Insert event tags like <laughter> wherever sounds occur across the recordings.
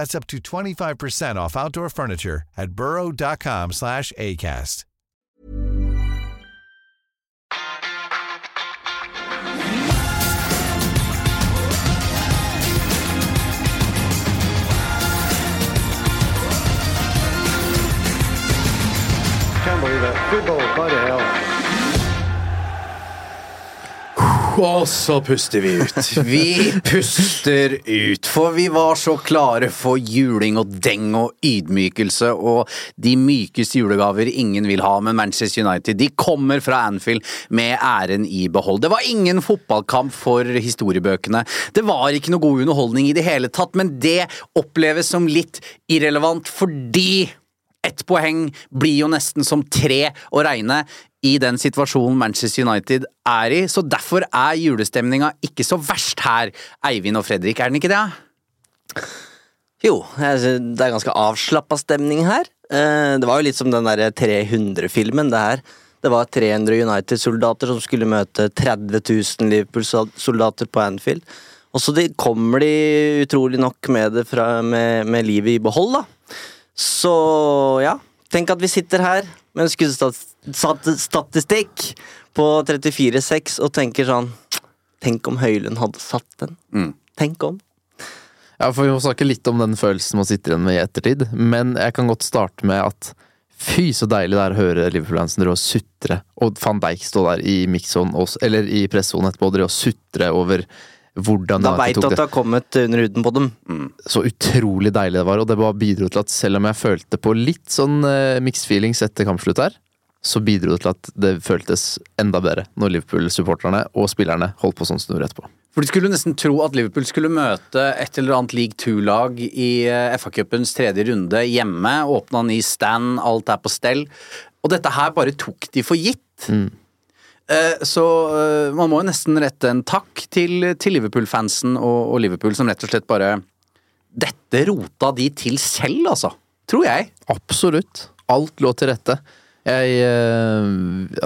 That's up to 25% off outdoor furniture at burrow.com slash ACAST. Can't believe it. Football, bloody hell. Og så puster vi ut. Vi puster ut, for vi var så klare for juling og deng og ydmykelse og de mykeste julegaver ingen vil ha, men Manchester United de kommer fra Anfield med æren i behold. Det var ingen fotballkamp for historiebøkene. Det var ikke noe god underholdning i det hele tatt, men det oppleves som litt irrelevant fordi ett poeng blir jo nesten som tre å regne i den situasjonen Manchester United er i, så derfor er julestemninga ikke så verst her, Eivind og Fredrik, er den ikke det? Jo, det er ganske avslappa stemning her. Eh, Det var jo litt som den derre 300-filmen, det her. Det var 300 United-soldater som skulle møte 30 000 Liverpool-soldater på Anfield. Og så de kommer de utrolig nok med det fra, med, med livet i behold, da. Så ja, tenk at vi sitter her med en skuddstatistikk på 34-6 og tenker sånn Tenk om Høylund hadde satt den. Mm. Tenk om. Ja, for Vi må snakke litt om den følelsen man sitter igjen med i ettertid, men jeg kan godt starte med at fy, så deilig det er å høre Liverpool-fansen drive og sutre, og van Dijk stå der i mixzone, eller i pressesonen etterpå og drive og sutre over hvordan Da veit du at det har kommet under huden på dem. så utrolig deilig det var, og det bare bidro til at selv om jeg følte på litt sånn uh, mixed feelings etter kampslutt her, så bidro det til at det føltes enda bedre når Liverpool-supporterne og spillerne holdt på sånn som snurr etterpå. For De skulle nesten tro at Liverpool skulle møte et eller annet league two-lag i eh, FA-cupens tredje runde hjemme, åpna ny stand, alt er på stell. Og dette her bare tok de for gitt. Mm. Så eh, man må jo nesten rette en takk til, til Liverpool-fansen og, og Liverpool, som rett og slett bare Dette rota de til selv, altså. Tror jeg. Absolutt. Alt lå til rette. Jeg eh,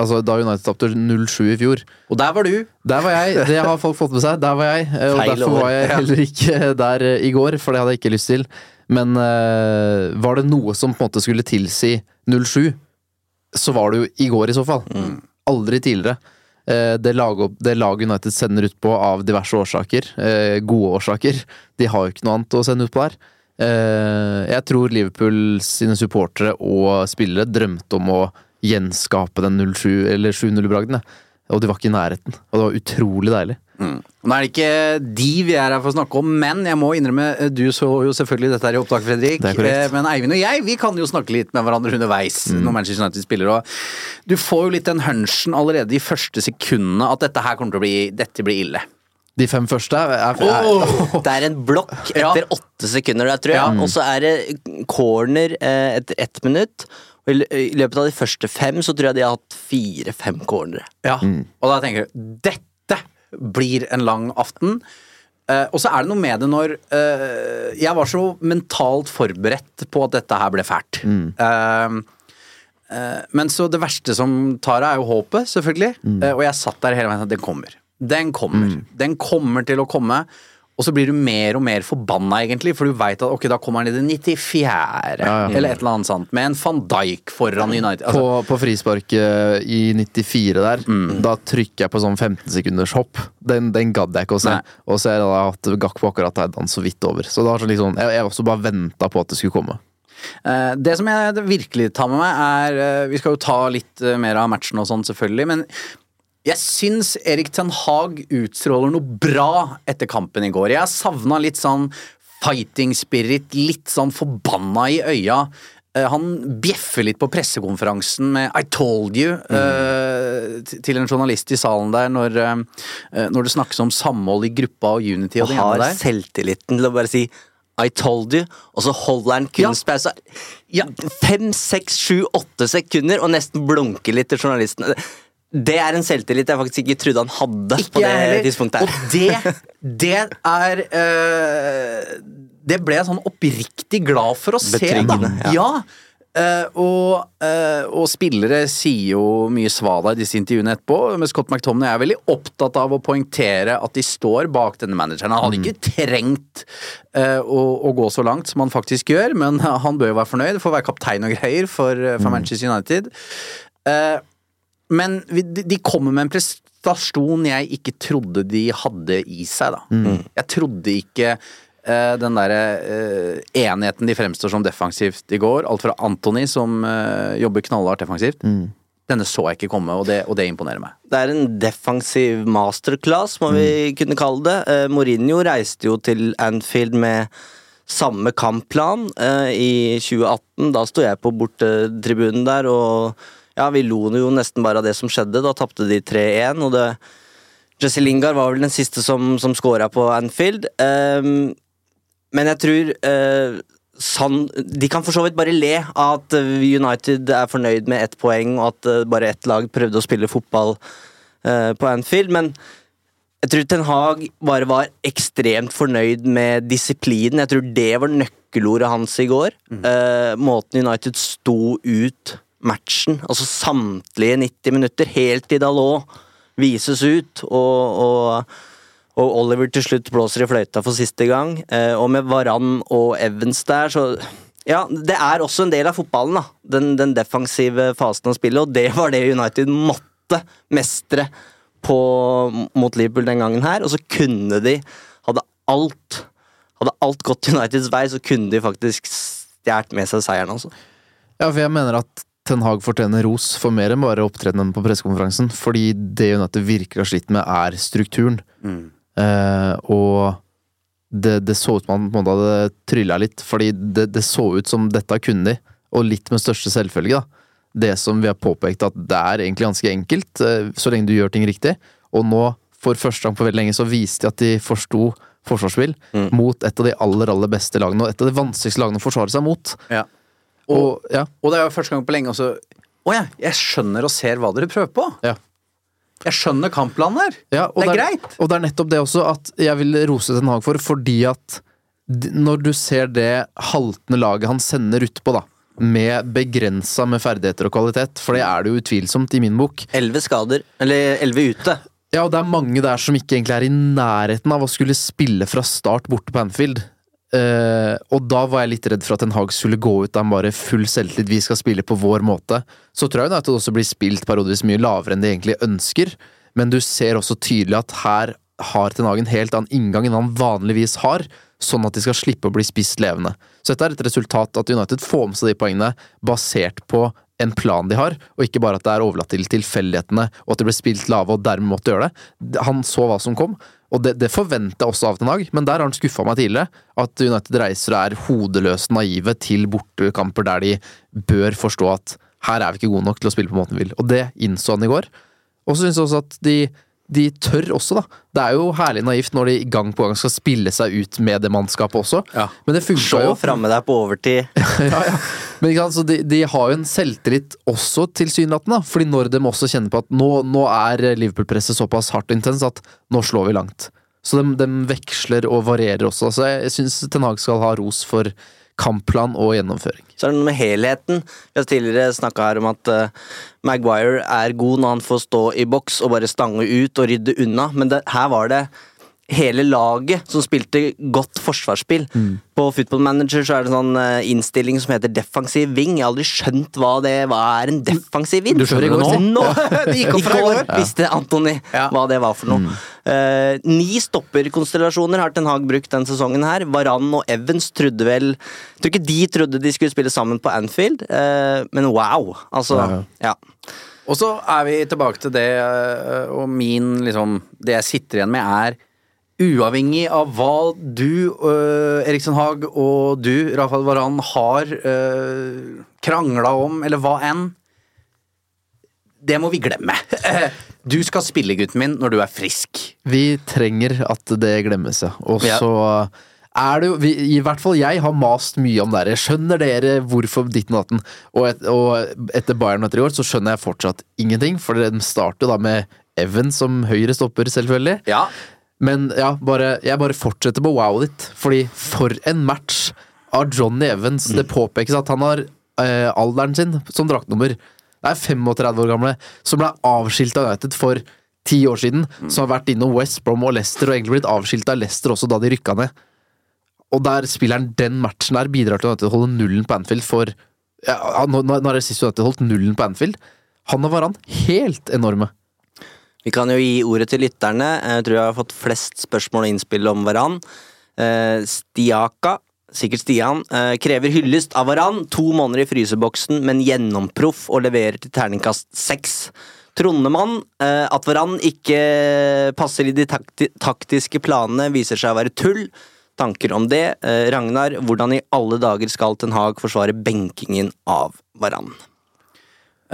Altså, da United tapte 0-7 i fjor, Og der var du. der var jeg. Det har folk fått med seg. Der var jeg. eh, Og Feil derfor år. var jeg heller ikke der eh, i går, for det hadde jeg ikke lyst til. Men eh, var det noe som på en måte skulle tilsi 0-7, så var det jo i går i så fall. Aldri tidligere. Eh, Det laget, det laget United sender ut på av diverse årsaker, eh, gode årsaker, de har jo ikke noe annet å sende ut på der. Eh, Jeg tror Liverpool sine supportere og spillere drømte om å gjenskape den 0-7 eller 7-0-bragden. Og de var ikke i nærheten. Og det var utrolig deilig. Nå er det ikke de vi er her for å snakke om, men jeg må innrømme, eh, du så jo selvfølgelig dette her i opptak, Fredrik. Eh, Men Eivind og jeg, vi kan jo snakke litt med hverandre underveis når Manchester United spiller. Og du får jo litt den hunchen allerede i første sekundene at dette her kommer til å bli, dette blir ille. De fem første er, er, er Det er en blokk Ja. etter åtte sekunder der, tror jeg. Og så er det corner eh, etter ett minutt. Og i løpet av de første fem så tror jeg de har hatt fire-fem cornere. Ja. Og da tenker du dette blir en lang aften. Eh, og så er det noe med det når eh, Jeg var så mentalt forberedt på at dette her ble fælt. Mm. eh, men så det verste som tar deg, er jo håpet, selvfølgelig. Mm. og jeg satt der hele veien og det kommer. Den kommer. Den kommer til å komme. Og så blir du mer og mer forbanna, egentlig, for du veit at ok, da kommer han i det 94., eller et eller annet sånt, med en van Dijk foran United. Altså, på, på frisparket i 94 der, da trykker jeg på sånn 15 sekunders hopp. Den, den gadd jeg ikke å se. Og så er det da hatt Gakpo akkurat der, han så vidt over. Så det var sånn liksom, jeg, jeg også bare venta på at det skulle komme. Eh, Det som jeg virkelig tar med meg, er eh, Vi skal jo ta litt eh, mer av matchen og sånn, selvfølgelig, men jeg syns Erik Ten Hag utstråler noe bra etter kampen i går. Jeg savna litt sånn fighting spirit, litt sånn forbanna i øya. Eh, Han bjeffer litt på pressekonferansen med 'I told you' mm. til en journalist i salen der når, eh, når det snakkes om samhold i gruppa og unity og Og har selvtilliten til å bare si I told you, og så holder han kunstpause ja. fem, seks, sju, åtte sekunder og nesten blunker litt til journalistene. Det er en selvtillit jeg faktisk ikke trodde han hadde på det heller. tidspunktet. her. Og det, det er eh, Det ble jeg sånn oppriktig glad for å se, da. Ja. ja. Uh, og, uh, og spillere sier jo mye svada i disse intervjuene etterpå, men Scott McTomney er veldig opptatt av å poengtere at de står bak denne manageren. Han hadde ikke trengt uh, å, å gå så langt som han faktisk gjør, men han bør jo være fornøyd, får være kaptein og greier for, for Manchester United. Eh, men de, kommer med en prestasjon jeg ikke trodde de hadde i seg, da. Jeg trodde ikke Uh, den derre uh, enheten de fremstår som defensivt i går, alt fra Antony, som uh, jobber knallhardt defensivt, denne så jeg ikke komme, og det, og det imponerer meg. Det er en defensiv masterclass, må vi kunne kalle det. Mourinho reiste jo til Anfield med samme kampplan i 2018. Da sto jeg på bortetribunen der, og ja, vi lo jo nesten bare av det som skjedde. Da tapte de 3-1, og det Jesse Lingard var vel den siste som, som scora på Anfield. Um, men jeg tror uh, San, De kan for så vidt bare le av at United er fornøyd med ett poeng, og at uh, bare ett lag prøvde å spille fotball uh, på Anfield. Men jeg tror Ten Hag bare var ekstremt fornøyd med disiplinen. Jeg tror det var nøkkelordet hans i går. Eh, måten United sto ut matchen, altså samtlige 90 minutter, helt til Dalot vises ut, og, og, og Oliver til slutt blåser i fløyta for siste gang. Eh, og med Varan og Evans der, så Ja, det er også en del av fotballen, da. Den, den defensive fasen av spillet, og det var det United måtte mestre på, mot Liverpool den gangen her. Og så kunne de Hadde alt Hadde alt gått Uniteds vei, så kunne de faktisk stjålet med seg seieren, altså. Ja, for jeg mener at Ten Hag fortjener ros for mer enn bare opptredenen på pressekonferansen. Fordi det United virkelig har slitt med, er strukturen. Eh, og det, det så ut som man på en måte hadde trylla litt, fordi det, det så ut som dette kunne de. Og litt med største selvfølge, da. Det som vi har påpekt, at det er egentlig ganske enkelt, eh, så lenge du gjør ting riktig. Og nå, for første gang på veldig lenge, så viste de at de forsto forsvarsspill mot et av de aller, aller beste lagene, og et av de vanskeligste lagene å forsvare seg mot. Ja. Og, ja, Og det er jo første gang på lenge også Å ja, jeg skjønner og ser hva dere prøver på. ja. Jeg skjønner kampplanen her. Ja, det er greit. Og det er nettopp det også at jeg vil rose Ten Hag for, fordi at når du ser det haltende laget han sender utpå, da, med begrensa med ferdigheter og kvalitet, for det er det jo utvilsomt i min bok Elleve skader, eller elleve ute. Ja, og det er mange der som ikke egentlig er i nærheten av å skulle spille fra start borte på Anfield. Eh, og da var jeg litt redd for at Ten Hag skulle gå ut da han bare full selvtillit, vi skal spille på vår måte. Så tror jeg United også blir spilt periodevis mye lavere enn de egentlig ønsker, men du ser også tydelig at her har Ten Hag en helt annen inngang enn han vanligvis har, sånn at de skal slippe å bli spist levende. Så dette er et resultat at United får med seg de poengene basert på en plan de har, og ikke bare at det er overlatt til tilfeldighetene, og at det ble spilt lave og dermed måtte gjøre det. Han så hva som kom, og det, det forventer jeg også av Ten Hag, men der har han skuffa meg tidligere. At United reiser og er hodeløst naive til bortekamper der de bør forstå at her er vi ikke gode nok til å spille på måten vi vil. Og det innså han i går. Og så syns jeg også at de, de tør også, da. Det er jo herlig naivt når de gang på gang skal spille seg ut med det mannskapet også. Ja. Men det funka jo. jo. framme der på overtid. <laughs> ja, ja. Men ikke sant, så de, de har jo en selvtillit også, tilsynelatende. Fordi når de også kjenner på at nå, nå er Liverpool-presset såpass hardt og intens at nå slår vi langt. Så de, de veksler og varierer også. Så jeg, jeg syns Ten Hag skal ha ros for kampplan og gjennomføring. Så er det noe med helheten. Vi har tidligere snakka her om at uh, Maguire er god når han får stå i boks og bare stange ut og rydde unna, men det, her var det hele laget som spilte godt forsvarsspill. Mm. På Football Manager så er det sånn eh, innstilling som heter defensiv wing. Jeg har aldri skjønt hva det Hva er en defensiv wing. Du skjønner det nå? nå? <laughs> Det gikk opp fra i går. visste Antony Ja. hva det var for noe. Eh, ni stopperkonstellasjoner har Ten Hag brukt denne sesongen her. Varan og Evans trodde vel Jeg tror ikke de trodde de skulle spille sammen på Anfield, uh, men wow. Altså, Ja. ja. Og så er vi tilbake til det, og min liksom Det jeg sitter igjen med, er Uavhengig av hva du, uh, Eriksen Haag, og du, Rafael Varan, har uh, krangla om, eller hva enn Det må vi glemme. <laughs> Du skal spille, gutten min, når du er frisk. Vi trenger at det glemmes, ja. Og så er det jo vi, I hvert fall jeg har mast mye om det her. Skjønner dere hvorfor ditten og datten? Og, et, og etter Bayern etter i år så skjønner jeg fortsatt ingenting, for den starter jo da med Evan som høyre stopper, selvfølgelig. Ja. Men ja, bare, jeg bare fortsetter på wowet ditt. Fordi for en match av Johnny Evans. Det påpekes at han har eh, alderen sin som draktnummer. Det er 35 år gamle, som ble avskilt av United for ti år siden. Som har vært innom West Brom og Leicester, og egentlig blitt avskilt av Leicester også da de rykka ned. Og der spilleren den matchen der, bidrar til å holde nullen på Anfield for ja, Nå nå- nå er det sist United holdt nullen på Anfield. Han og Varan helt enorme. Vi kan jo gi ordet til lytterne. Jeg tror jeg har fått flest spørsmål og innspill om Varan. Eh, Stiaka, sikkert Stian, eh, krever hyllest av Varan. To måneder i fryseboksen, men gjennomproff og leverer til terningkast seks. Trondemann, eh, at Varan ikke passer i de takti taktiske planene, viser seg å være tull. Tanker om det. Eh, Ragnar, hvordan i alle dager skal Ten Hag forsvare benkingen av?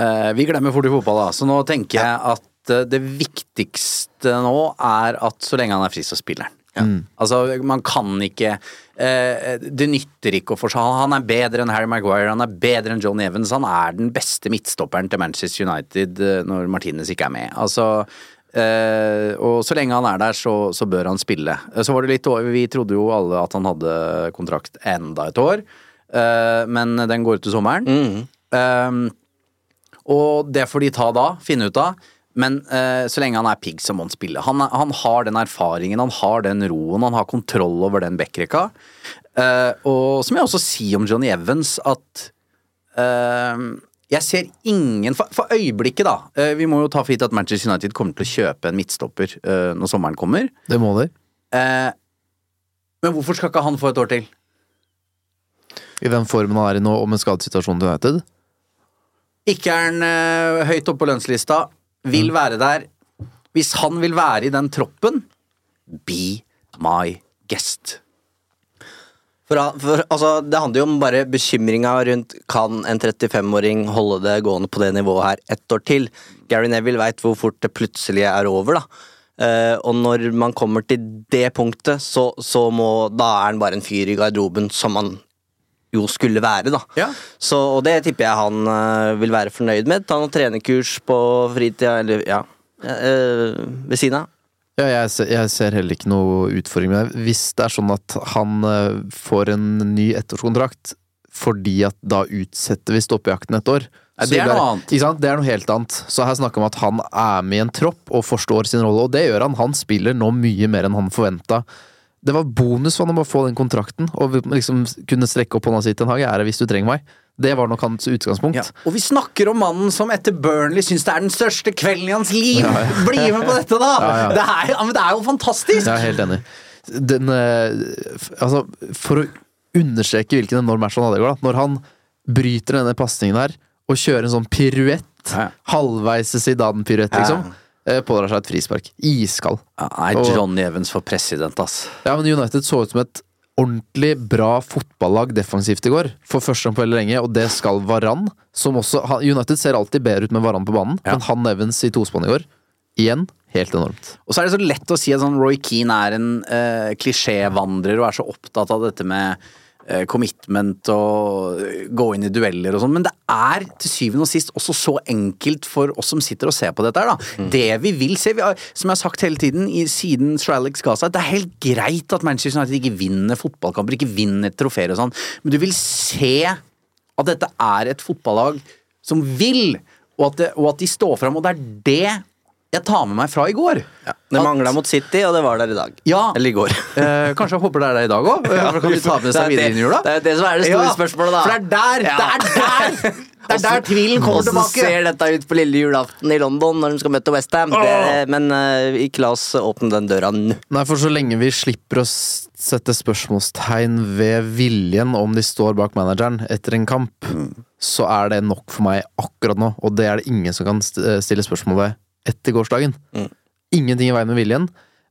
Eh, vi glemmer fort i fotball, da, så nå tenker jeg at eh, det viktigste nå er at så lenge han er frisk, så spiller han. Altså, man kan ikke eh, Det nytter ikke å forsvare Han er bedre enn Harry Maguire, han er bedre enn John Evans. Han er den beste midtstopperen til Manchester United eh, når Martinez ikke er med. Altså eh, og så lenge han er der, så, så bør han spille. Så var det litt Vi trodde jo alle at han hadde kontrakt enda et år, eh, men den går ut til sommeren. Eh, og det får de ta da, finne ut av. Men uh, så lenge han er pigg, så må han spille. Han, han har den erfaringen, han har den roen, han har kontroll over den backrekka. Uh, og så må jeg også si om Johnny Evans at uh, jeg ser ingen For, for øyeblikket, da. vi må jo ta for gitt at Manchester United kommer til å kjøpe en midtstopper når sommeren kommer. Det må de. Men hvorfor skal ikke han få et år til? I den formen han er i nå, og med skadesituasjonen til United. Ikke er han høyt oppe på lønnslista, vil være der. Hvis han vil være i den troppen, be my guest. For, for, altså, det handler jo om bare bekymringa rundt kan en 35-åring holde det gående på det nivået her ett år til. Gary Neville veit hvor fort det plutselig er over, da. Uh, og når man kommer til det punktet, så, så må Da er han bare en fyr i garderoben som man jo skulle være, da. Ja. Så, og det tipper jeg han eh, vil være fornøyd med. Ta noen trenerkurs på fritida, eller ja, eh, ved siden av. Ja, jeg ser, jeg ser heller ikke noe utfordring med det. Hvis det er sånn at han eh, får en ny ettårskontrakt fordi at da utsetter vi stoppejakten et år Nei, så det er noe annet. Ikke sant? Det er noe helt annet. Så her snakker vi om at han er med i en tropp og forstår sin rolle, og det gjør han. Han spiller nå mye mer enn han forventa. Det var bonus for han å bare få den kontrakten, og liksom kunne strekke opp hånda si til en hage. Er det hvis du trenger meg? Det var nok hans utgangspunkt. Ja. Og vi snakker om mannen som etter Burnley syns det er den største kvelden i hans liv! Bli med på dette, da! Ja, ja. Det, er, ja, men det er jo fantastisk! Jeg er helt enig. Den, eh, altså, for å understreke hvilken enorm match han hadde i går, da. Når han bryter denne pasningen her og kjører en sånn piruett, Ja. halvveis Zidane-piruett, liksom, pådrar seg et frispark. Iskald. Nei, John Johnny Evans for president, ass. Ja, men United så ut som et ordentlig bra fotballag defensivt i går. For første gang på veldig lenge, og det skal Varan. Som også, United ser alltid bedre ut med Varan på banen, Ja. men han Evans i tospann i går, igjen, helt enormt. Og så er det så lett å si at sånn Roy Keane er en uh, klisjévandrer og er så opptatt av dette med eh, commitment og eh, gå inn i dueller og sånn, men det er til syvende og sist også så enkelt for oss som sitter og ser på dette her, da. Det vi vil se, vi har, som jeg har sagt hele tiden i, siden Sir ga seg, det er helt greit at Manchester United ikke vinner fotballkamper, ikke vinner trofeer og sånn, men du vil se at dette er et fotballag som vil, og at, det, og at de står fram, og det er det jeg tar med meg fra i går. Det mangla mot City, og det var der i dag. Ja. Eller i går. <laughs> Eh, kanskje jeg håper det er der i dag òg? <laughs> kan de ta med Det seg er videre det- inn i jula? Det er det som er det store Ja, spørsmålet, da. For det er der! Ja. Det er der! <laughs> Det er der tvilen kommer Hvordan ser dette ut på lille julaften i London når de skal møte Westham? Men uh, ikke la oss åpne den døra nå. Nei, for så lenge vi slipper å sette spørsmålstegn ved viljen om de står bak manageren etter en kamp, så er det nok for meg akkurat nå, og det er det ingen som kan eh, stille spørsmål ved etter gårsdagen. Mm. Ingenting i veien med viljen,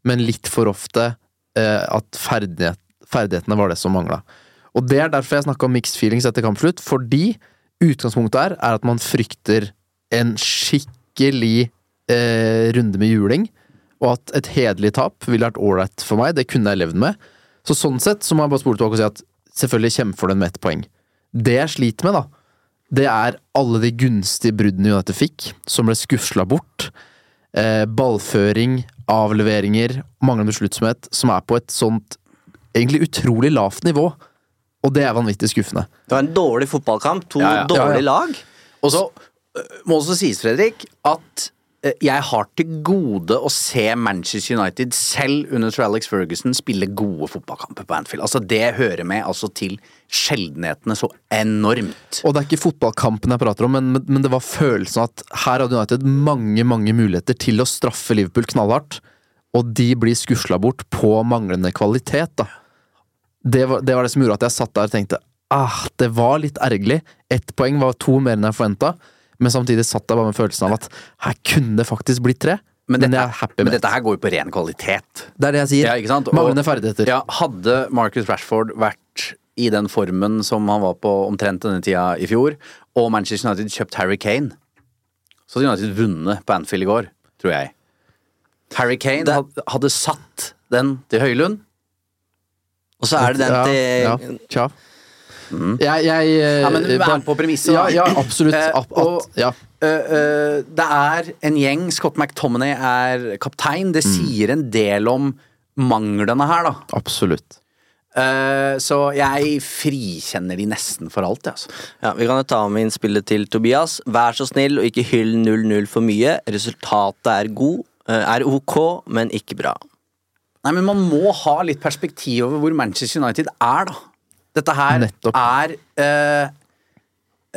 men litt for ofte eh, at ferdighet, ferdighetene var det som mangla. Og det er derfor jeg snakka om mixed feelings etter kampslutt, fordi utgangspunktet her er at man frykter en skikkelig eh, runde med juling, og at et hederlig tap ville vært ålreit for meg. Det kunne jeg levd med. Så sånn sett så må jeg bare spole tilbake og si at selvfølgelig kjemper den med ett poeng. Det jeg sliter med, da, det er alle de gunstige bruddene United fikk, som ble skusla bort. Eh, ballføring, avleveringer, manglende besluttsomhet, som er på et sånt egentlig utrolig lavt nivå. Og det er vanvittig skuffende. Det var en dårlig fotballkamp. To Ja, ja. dårlige Ja, lag. Og så øh, må også sies, Fredrik, at jeg har til gode å se Manchester United selv under Sir Alex Ferguson spille gode fotballkamper på Anfield. Altså Det hører med altså til sjeldenhetene så enormt. Og det er ikke fotballkampen jeg prater om, men, men det var følelsen av at her hadde United mange, mange muligheter til å straffe Liverpool knallhardt, og de blir skusla bort på manglende kvalitet, da. Det var, det var det som gjorde at jeg satt der og tenkte ah, det var litt ergerlig. Ett poeng var to mer enn jeg forventa, men samtidig satt jeg bare med følelsen av at her kunne det faktisk blitt tre. Men, dette, happy men dette her går jo på ren kvalitet. Det er det jeg sier. Ja? Manglende ferdigheter. Ja, hadde Marcus Rashford vært i den formen som han var på omtrent denne tida i fjor, og Manchester United kjøpt Harry Kane, så hadde United vunnet på Anfield i går, tror jeg. Harry Kane Det- hadde, satt den til Høylund. Og så er det den ja, til ja, Jeg, jeg eh, Ja, men du bare- på premisset, Ja, ja, absolutt. Eh, At, og- ja. Uh, uh, det er en gjeng, Scott McTominay er kaptein, det sier en del om manglene her, da. Absolutt. Eh, så jeg frikjenner de nesten for alt, jeg, altså. Ja, Vi kan jo ta med innspillet til Tobias. Vær så snill og ikke hyll 0-0 for mye. Resultatet er god, er ok, men ikke bra. Nei, men man må ha litt perspektiv over hvor Manchester United er, da. Dette her Nettopp. er eh,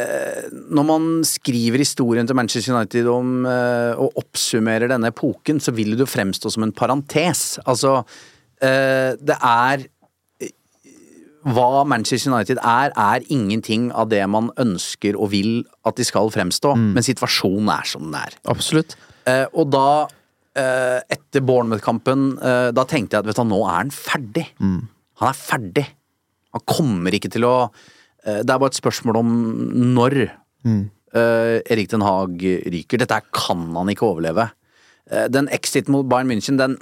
eh, Når man skriver historien til Manchester United om eh, og oppsummerer denne epoken, så vil det fremstå som en parentes. Altså, eh, det er hva Manchester United er, er ingenting av det man ønsker og vil at de skal fremstå, men situasjonen er som den er. Absolutt. Eh, og da, eh, etter Bournemouth-kampen, eh, da tenkte jeg at vet du, nå er han ferdig. Han er ferdig. Han kommer ikke til å eh, Det er bare et spørsmål om når mm. Erik Den Haag ryker. Dette her kan han ikke overleve. Eh, den exit mot Bayern München, den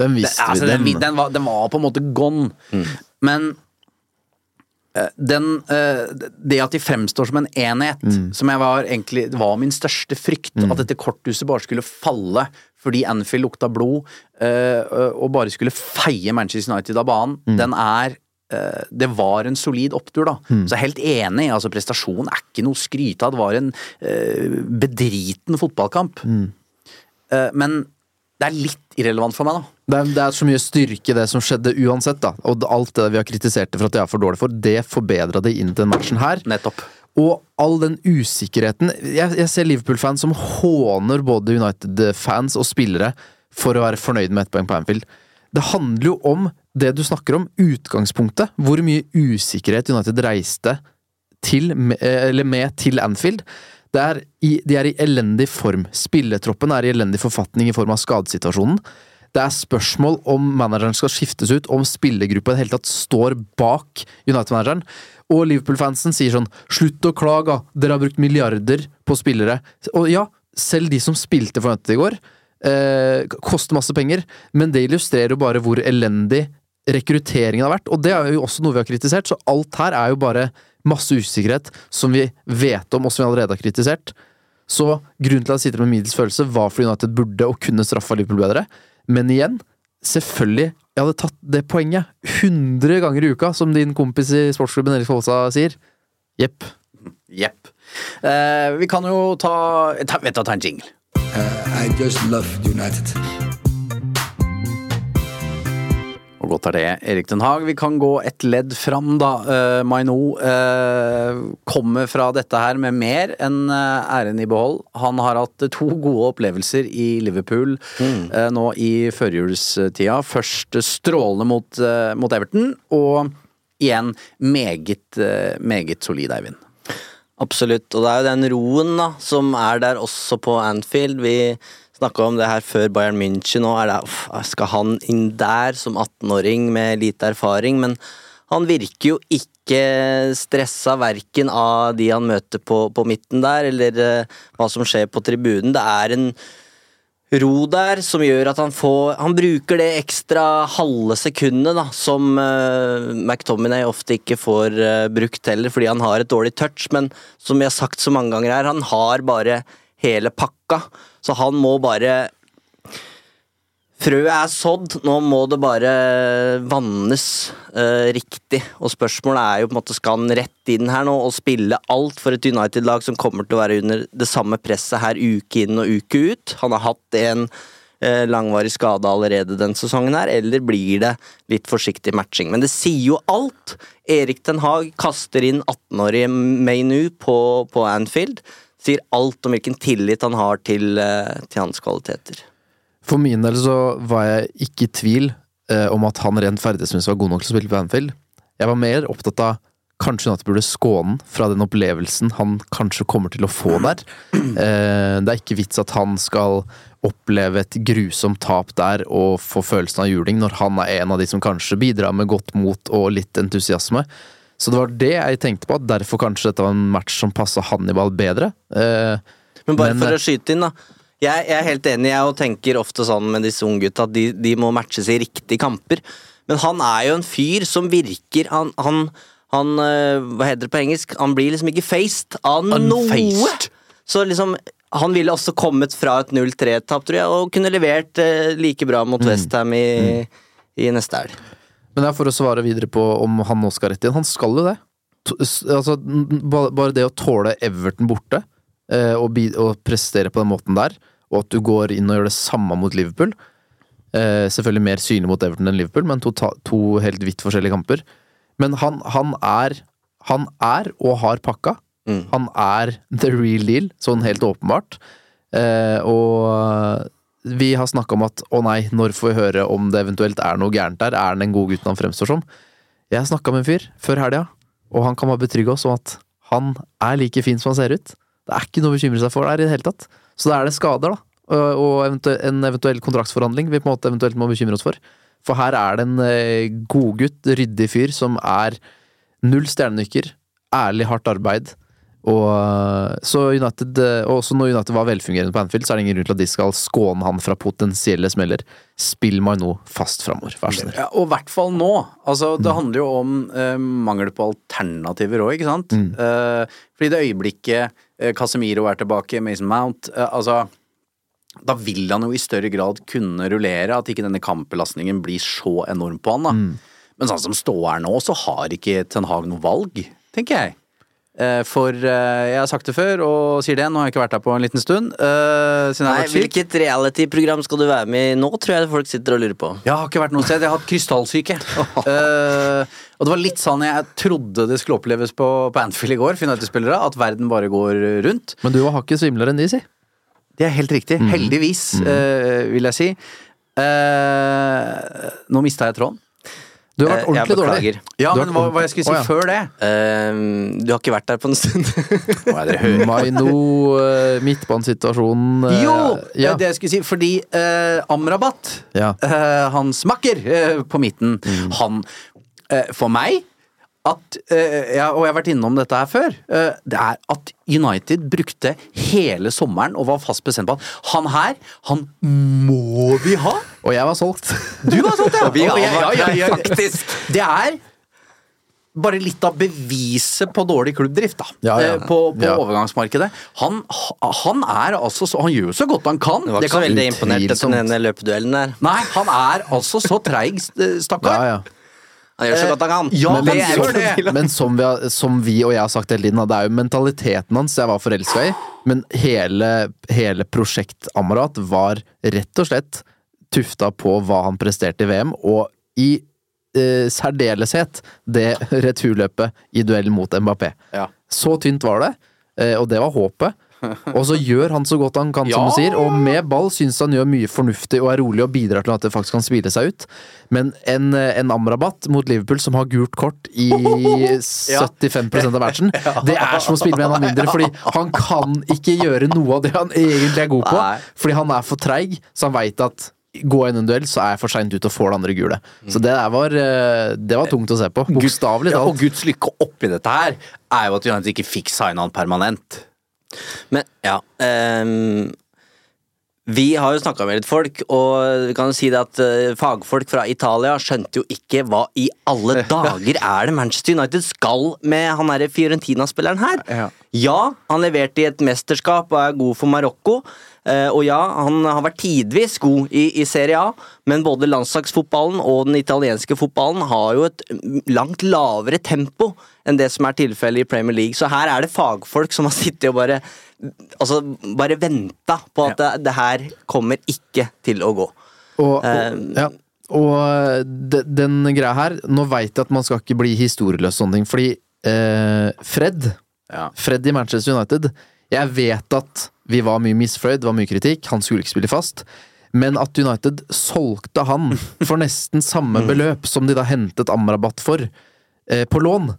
Den visste altså, vi. den, Den, den, var, den var på en måte gone. Men eh, den, eh, det at de fremstår som en enhet, som jeg var egentlig var min største frykt. At dette korthuset bare skulle falle fordi Anfield lukta blod, eh, og bare skulle feie Manchester United av banen. Den er eh, det var en solid opptur, da. Så jeg er helt enig. altså Prestasjonen er ikke noe å skryte av. Det var en uh, bedriten fotballkamp. Eh, men det er litt irrelevant for meg, da. det, er, det er så mye styrke i det som skjedde uansett, da. Og alt det vi har kritisert det for at det er for dårlig for, det forbedra det inn til den matchen her. Nettopp. Og all den usikkerheten Jeg, jeg ser Liverpool-fans som håner både United-fans og spillere for å være fornøyd med ett poeng på Anfield. Det handler jo om det du snakker om, utgangspunktet. Hvor mye usikkerhet United reiste til, med- eller med til Anfield. Er i, de er i elendig form. Spilletroppen er i elendig forfatning i form av skadesituasjonen. Det er spørsmål om manageren skal skiftes ut, om spillergruppa i det hele tatt står bak United-manageren. Og Liverpool-fansen sier sånn 'slutt å klage, dere har brukt milliarder på spillere'. Og ja, selv de som spilte for United i går, eh, koster masse penger, men det illustrerer jo bare hvor elendig rekrutteringen har vært, og det er jo også noe vi har kritisert, så alt her er jo bare masse usikkerhet som vi vet om, og som vi allerede har kritisert. Så grunnen til at jeg sitter med middels følelse, var fordi United burde og kunne straffa Liverpool bedre. Men igjen, selvfølgelig, jeg hadde tatt det poenget 100 ganger i uka, som din kompis i sportsklubben Erik Folsa sier. Jepp. Jepp. Eh, vi kan jo ta, ta Vet du, ta en jingle. Uh, I just love United. Og godt er det, Erik Den Haag. Vi kan gå et ledd fram, da. Uh, Maino uh, kommer fra dette her med mer enn eh, æren i behold. Han har hatt to gode opplevelser i Liverpool eh, nå i førjulstida. Først strålende mot, eh, mot Everton, og igjen meget, eh, meget solid, Eivind. Absolutt. Og det er jo den roen da, som er der også på Anfield. Vi snakka om det her før Bayern München uff, skal han inn der som 18-åring med lite erfaring? Men han virker jo ikke stressa verken av de han møter på, på midten der, eller eh, hva som skjer på tribunen. Det er en ro der som gjør at han får Han bruker det ekstra halve sekundet da, som uh, McTominay ofte ikke får uh, brukt heller, fordi han har et dårlig touch, men som vi har sagt så mange ganger her, han har bare hele pakka, så han må bare Frøet er sådd, nå må det bare vannes uh, riktig. Og spørsmålet er jo på en måte skal han rett inn her nå og spille alt for et United-lag som kommer til å være under det samme presset her uke inn og uke ut? Han har hatt en uh, langvarig skade allerede den sesongen her, eller blir det litt forsiktig matching? Men det sier jo alt! Erik Den Haag kaster inn 18-årige Maynou på, på Anfield. Sier alt om hvilken tillit han har til, uh, til hans kvaliteter. For min del så var jeg ikke i tvil eh, om at han rent ferdighetsmessig var god nok til å spille på Anfield. Jeg var mer opptatt av kanskje United burde skåne fra den opplevelsen han kanskje kommer til å få der. Eh, det er ikke vits at han skal oppleve et grusomt tap der og få følelsen av juling, når han er en av de som kanskje bidrar med godt mot og litt entusiasme. Så det var det jeg tenkte på, at derfor kanskje dette var en match som passa Hannibal bedre. Eh, Men bare Men, for eh, å skyte inn, da. Jeg, jeg er helt enig, jeg og tenker ofte sånn med disse unggutta at de, de må matches i riktige kamper. Men han er jo en fyr som virker Han, han, han øh, Hva heter det på engelsk? Han blir liksom ikke faced av noe! Så liksom Han ville også kommet fra et 0-3-tap, tror jeg, og kunne levert eh, like bra mot Westham i, i neste helg. Men det er for å svare videre på om han nå skal rett inn. Han skal jo det. Altså, bare det å tåle Everton borte, eh, og, og prestere på den måten der, og at du går inn og gjør det samme mot Liverpool eh, Selvfølgelig mer synlig mot Everton enn Liverpool, men to, to helt vidt forskjellige kamper. Men han, han er Han er og har pakka. Mm. Han er the real deal, sånn helt åpenbart. Eh, og vi har snakka om at å nei, når får vi høre om det eventuelt er noe gærent der? Er han den gode gutten han fremstår som? Jeg snakka med en fyr før helga, og han kan bare betrygge oss om at han er like fin som han ser ut. Det er ikke noe å bekymre seg for der i det hele tatt. Så da er det skader, da. Og en eventuell kontraktsforhandling vi på en måte eventuelt må bekymre oss for. For her er det en eh, godgutt, ryddig fyr, som er null stjernenykker, ærlig, hardt arbeid. Og eh, så United, eh, også når United var velfungerende på Anfield, så er det ingen grunn til at de skal skåne han fra potensielle smeller. Spill meg nå fast framover, vær så snill. Ja, og i hvert fall nå. Altså, det handler jo om eh, mangel på alternativer òg, ikke sant? Eh, fordi det øyeblikket eh, Casemiro er tilbake, Mason Mount eh, Altså, da vil han jo i større grad kunne rullere, at ikke denne kampbelastningen blir så enorm på han, da. Men sånn som ståa er nå, så har ikke Ten Hag noe valg, tenker jeg. Eh, For eh, jeg har sagt det før, og sier det, nå har jeg ikke vært der på en liten stund. eh, siden Nei, har. Hvilket reality-program skal du være med i nå, tror jeg folk sitter og lurer på. Jeg har ikke vært noe sted. Jeg har hatt krystallsyke. uh, <laughs> og det var litt sånn jeg trodde det skulle oppleves på, på Anfield i går, United-spillere, at verden bare går rundt. Men du var hakket svimlere enn de, si. Det er helt riktig. Heldigvis, uh, vil jeg si. Uh, nå mista jeg tråden. Du har vært Eh, jeg ordentlig dårlig. Ja, Du men hva, hva jeg skulle si Å, ja. før det? Uh, du har ikke vært der på en stund. Hva er dere hører? Maino, uh, midtbanesituasjonen uh, Jo! ja. Det jeg skulle si, fordi Amrabat, Ja. hans makker på midten, han eh, For meg at eh, ja, Og jeg har vært innom dette her før. eh, det er at United brukte hele sommeren og var fast bestemt på at han her, han må vi ha! Og jeg var solgt. Du var solgt, ja! <laughs> vi ja, ja, ja. faktisk. Det er bare litt av beviset på dårlig klubbdrift, da. Ja, ja. eh, På, på Ja. overgangsmarkedet. Han, han er altså så Han gjør jo så godt han kan. Det var Det ikke så veldig imponert etter den ene løpeduellen der. Nei, han er altså så treig, st- stakkar. Han gjør så godt han kan. Ja, men, det men, er som, det. <laughs> men som, vi har, som vi og jeg har sagt hele tiden, det er jo mentaliteten hans jeg var forelska i. Men hele, hele prosjekt Amarat var rett og slett tufta på hva han presterte i VM, og i eh, særdeleshet det <laughs> returløpet i duell mot Mbappé. Ja. Så tynt var det, eh, og det var håpet. <laughs> Og så gjør han så godt han kan, som du sier, og med ball syns han gjør mye fornuftig og er rolig og bidrar til at det faktisk kan spille seg ut. Men en, en Amrabat mot Liverpool som har gult kort i <laughs> 75% av matchen, <laughs> det er som å spille med en av mindre, fordi han kan ikke gjøre noe av det han egentlig er god på. Fordi han er for treig, så han veit at Gå inn en duell, så er jeg for seint ute og får det andre gule. Så det der var, eh, det var tungt å se på. Bokstavelig Ja, og. Guds lykke oppi dette her er jo at United ikke fikk signa han permanent. Men ja um, Vi har jo snakka med litt folk, og vi kan jo si det at eh, fagfolk fra Italia skjønte jo ikke hva i alle <laughs> dager er det Manchester United skal med han derre Fiorentina-spilleren her. Ja. Ja, han leverte i et mesterskap og er god for Marokko. Eh, og ja, han har vært tidvis god i, i Serie A, men både landslagsfotballen og den italienske fotballen har jo et langt lavere tempo enn det som er tilfellet i Premier League. Så her er det fagfolk som har sittet og bare Altså, bare venta på at det, det her kommer ikke til å gå. Og, og, um, ja. og de, den greia her Nå veit jeg at man skal ikke bli historieløs, sånn sånne ting, fordi eh, Fred Ja. Fred i Manchester United Jeg vet at vi var mye misfornøyd, det var mye kritikk, han skulle ikke spille fast. Men at United solgte han for nesten samme beløp som de da hentet Amrabat for, eh, på lån,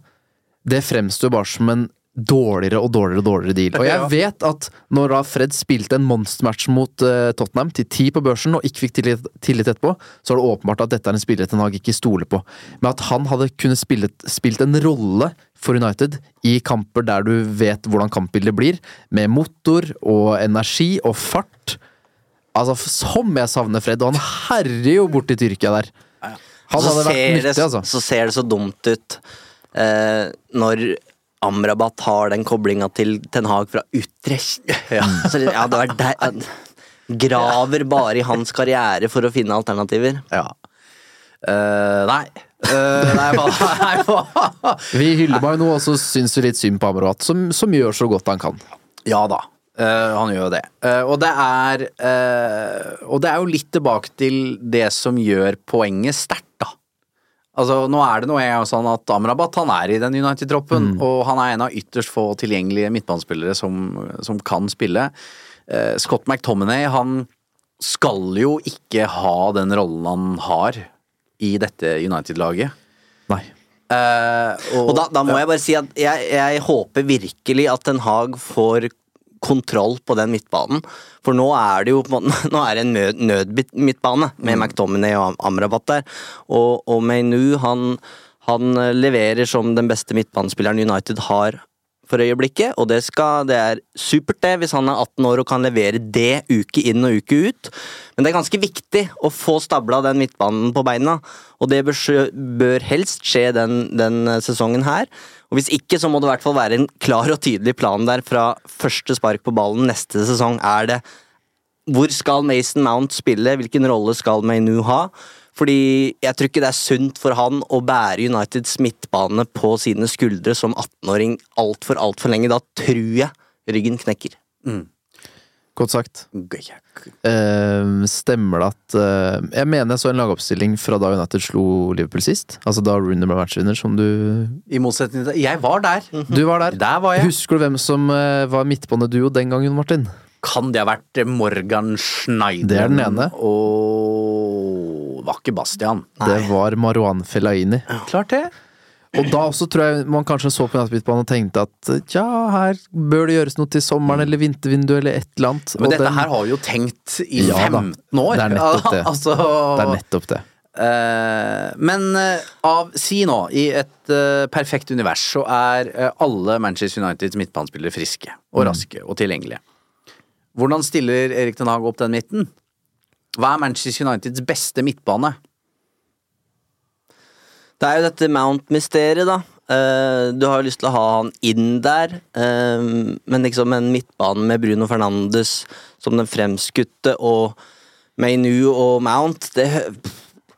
det fremstår bare som en dårligere og dårligere og dårligere deal. Og jeg vet at når da Fred spilte en monstermatch mot uh, Tottenham til ti på børsen og ikke fikk tillit, tillit etterpå, så er det åpenbart at dette er en spiller Ten Hag ikke stoler på. Men at han hadde kunnet spille, spilt en rolle for United i kamper der du vet hvordan kampbildet blir, med motor og energi og fart Altså, som jeg savner Fred, og han herjer jo bort i Tyrkia der. Han så, hadde vært nyttig, altså. så ser det så dumt ut eh, når Amrabat har den koblinga til Ten Hag fra Utrecht. Ja, <laughs> så, ja, det var der, Graver bare i hans karriere for å finne alternativer. Ja. Uh, nei. Uh, nei, hva, <laughs> nei, hva? Vi hyller meg nå, og så syns vi litt synd på Amrabat, som, som gjør så godt han kan. Ja da. Uh, han gjør jo det. Eh, og det er eh, Og det er jo litt tilbake til det som gjør poenget sterkt, da. Altså, nå er det noe jeg sånn at Amrabat han er i den United-troppen, og han er en av ytterst få tilgjengelige midtbanespillere som, som kan spille. Eh, Scott McTominay, han skal jo ikke ha den rollen han har i dette United-laget. Nei. Eh, Og da, da må jeg bare si at jeg, jeg håper virkelig at Den Haag får kontroll på den midtbanen. For nå er det jo <laughs> Nå er det en nød, nødmidtbane med McTominay og Amrabat der. Og, og Maynou, han, han eh, leverer som den beste midtbanespilleren United har for øyeblikket, og det, skal, det er supert det hvis han er 18 år og kan levere det uke inn og uke ut. Men det er ganske viktig å få stabla den midtbanen på beina, og det bør, bør helst skje den, den eh, sesongen her. Og Hvis ikke, så må det i hvert fall være en klar og tydelig plan der fra første spark på ballen neste sesong. Er det Hvor skal Mason Mount spille? Hvilken rolle skal Mainu ha? Fordi jeg tror ikke det er sunt for han å bære Uniteds midtbane på sine skuldre som 18-åring altfor, altfor lenge. Da tror jeg ryggen knekker. Godt sagt. Eh, stemmer det at uh, Jeg mener jeg så en lagoppstilling fra da United slo Liverpool sist. Altså da Rooney ble matchvinner, som du I motsetning til Jeg var der. Du var der. Der var jeg. Husker du hvem som uh, var midtbaneduo den gangen, Martin? Kan det ha vært Morgan Schneider? Det er den ene. Og det var ikke Bastian. Det var Marwan Fellaini. Klart det. Og da også tror jeg man kanskje så på Nattbitbanen og tenkte at ja, her bør det gjøres noe til sommeren eller vintervinduet eller et eller annet. Men Og dette den- her har vi jo tenkt i Ja da. 15 år. Det er nettopp det. <laughs> altså, Det er nettopp det. Uh, men uh, av Si nå, i et uh, perfekt univers så er alle Manchester Uniteds midtbanespillere friske og raske og tilgjengelige. Hvordan stiller Erik Den Haag opp den midten? Hva er Manchester Uniteds beste midtbane? Det er jo dette Mount-mysteriet, da. Eh, du har jo lyst til å ha han inn der, eh, men liksom en midtbane med Bruno Fernandes som den fremskutte, og Mainu og Mount det,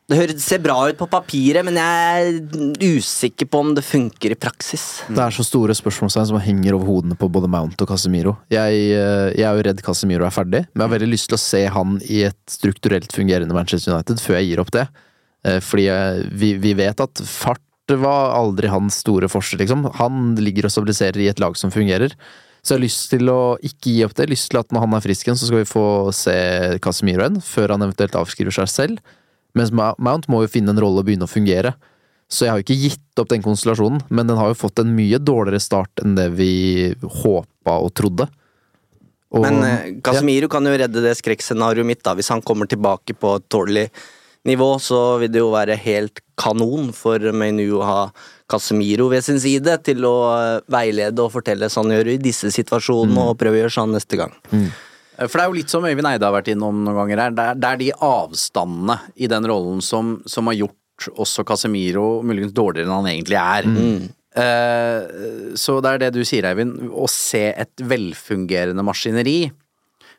Det ser bra ut på papiret, men jeg er usikker på om det funker i praksis. Det er så store spørsmålstegn som henger over hodene på både Mount og Casemiro. Jeg, eh, jeg er jo redd Casemiro er ferdig, men jeg har veldig lyst til å se han i et strukturelt fungerende Manchester United før jeg gir opp det. Eh, Fordi vi, vi vet at fart var aldri hans store forskjell, liksom. Han ligger og stabiliserer i et lag som fungerer. Så jeg har lyst til å ikke gi opp det. Lyst til at når han er frisk igjen, så skal vi få se Casemiro igjen, før han eventuelt avskriver seg selv. Mens Mount må jo finne en rolle og begynne å fungere. Så jeg har jo ikke gitt opp den konstellasjonen, men den har jo fått en mye dårligere start enn det vi håpa og trodde. Og- Men Casemiro Casemiro kan jo redde det skrekkscenarioet mitt. da Hvis han kommer tilbake på et nivå, så vil det jo være helt kanon for Menu å ha Casemiro ved sin side til å eh, veilede og fortelle sånn gjør i disse situasjonene, og prøve å gjøre sånn neste gang. Mm. For det er jo litt som Øyvind Eide har vært innom noen ganger her. Det er, det er de avstandene i den rollen som, som har gjort også Casemiro muligens dårligere enn han egentlig er. Eh, så det er det du sier, Eivind. Å se et velfungerende maskineri,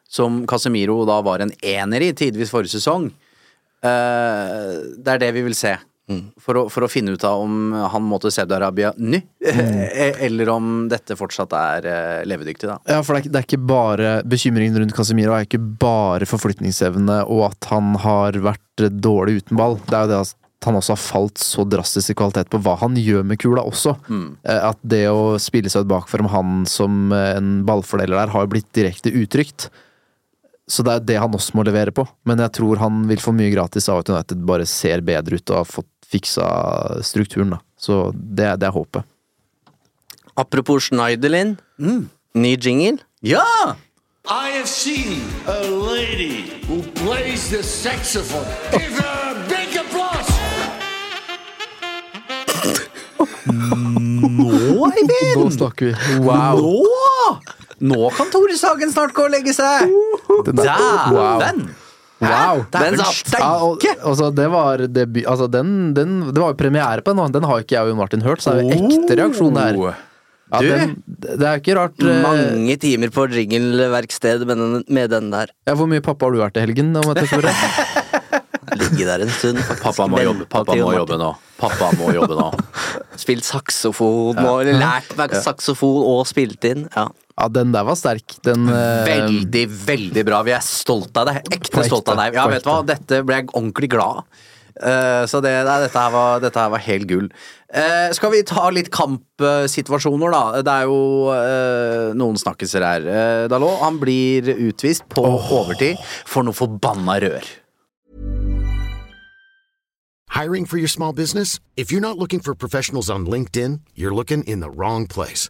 som Casemiro da var en ener i tidvis forrige sesong, eh, det er det vi vil se. For, å, for å finne ut av om han må til Saudi-Arabia nå, <laughs> eller om dette fortsatt er eh, levedyktig, da. Ja, for det er, det er ikke bare Bekymringen rundt Casemiro er ikke bare forflytningsevne og at han har vært dårlig uten ball. Det er jo det at han også har falt så drastisk i kvalitet på hva han gjør med kula også. Mm. At det å spille seg ut bakfra om han som eh, en ballfordeler der, har blitt direkte utrygt. Så det er det han også må levere på. Men jeg tror han vil få mye gratis av at United bare ser bedre ut og har fått fiksa strukturen, da. Så det, er- det er håpet. Apropos Schneiderlin. Ny jingle. Ja! I have seen a lady who plays the saxophone. Give her a big applause. Nå, Eivind! Nå snakker vi. Wow! Nå! Nå kan Tore Sagen snart gå og legge seg! Den Dæven! Wow! Den satt. Ja, og, altså, det var altså, den, den, Det var jo premiere på den, og den har ikke jeg og Jon Martin hørt, så det er jo ekte reaksjon der. Oh. Ja, Du. den, det er ikke rart eh, Mange timer på jingleverksted med, den- med den der. ja, Hvor mye pappa har du vært i helgen? Om jeg tør spørre? Ligge der en stund. Pappa må jobbe, pappa må jobbe nå. Pappa må jobbe nå. <laughs> Spilt saksofon og lært meg saksofon og spilt inn. Ja. Ja, den der var sterk. Den eh, Veldig, veldig bra. Vi er stolt av deg. Ekte stolt av deg. Ja, vet du hva, dette ble jeg ordentlig glad av. Uh, så det, nei, dette, her var, dette her var helt gull. Uh, skal vi ta litt kampsituasjoner, da? Det er jo uh, noen snakkiser her. Uh, Dalot, han blir utvist på overtid for noe forbanna rør. Hiring for your small business? If you're not looking for professionals on LinkedIn, you're looking in the wrong place.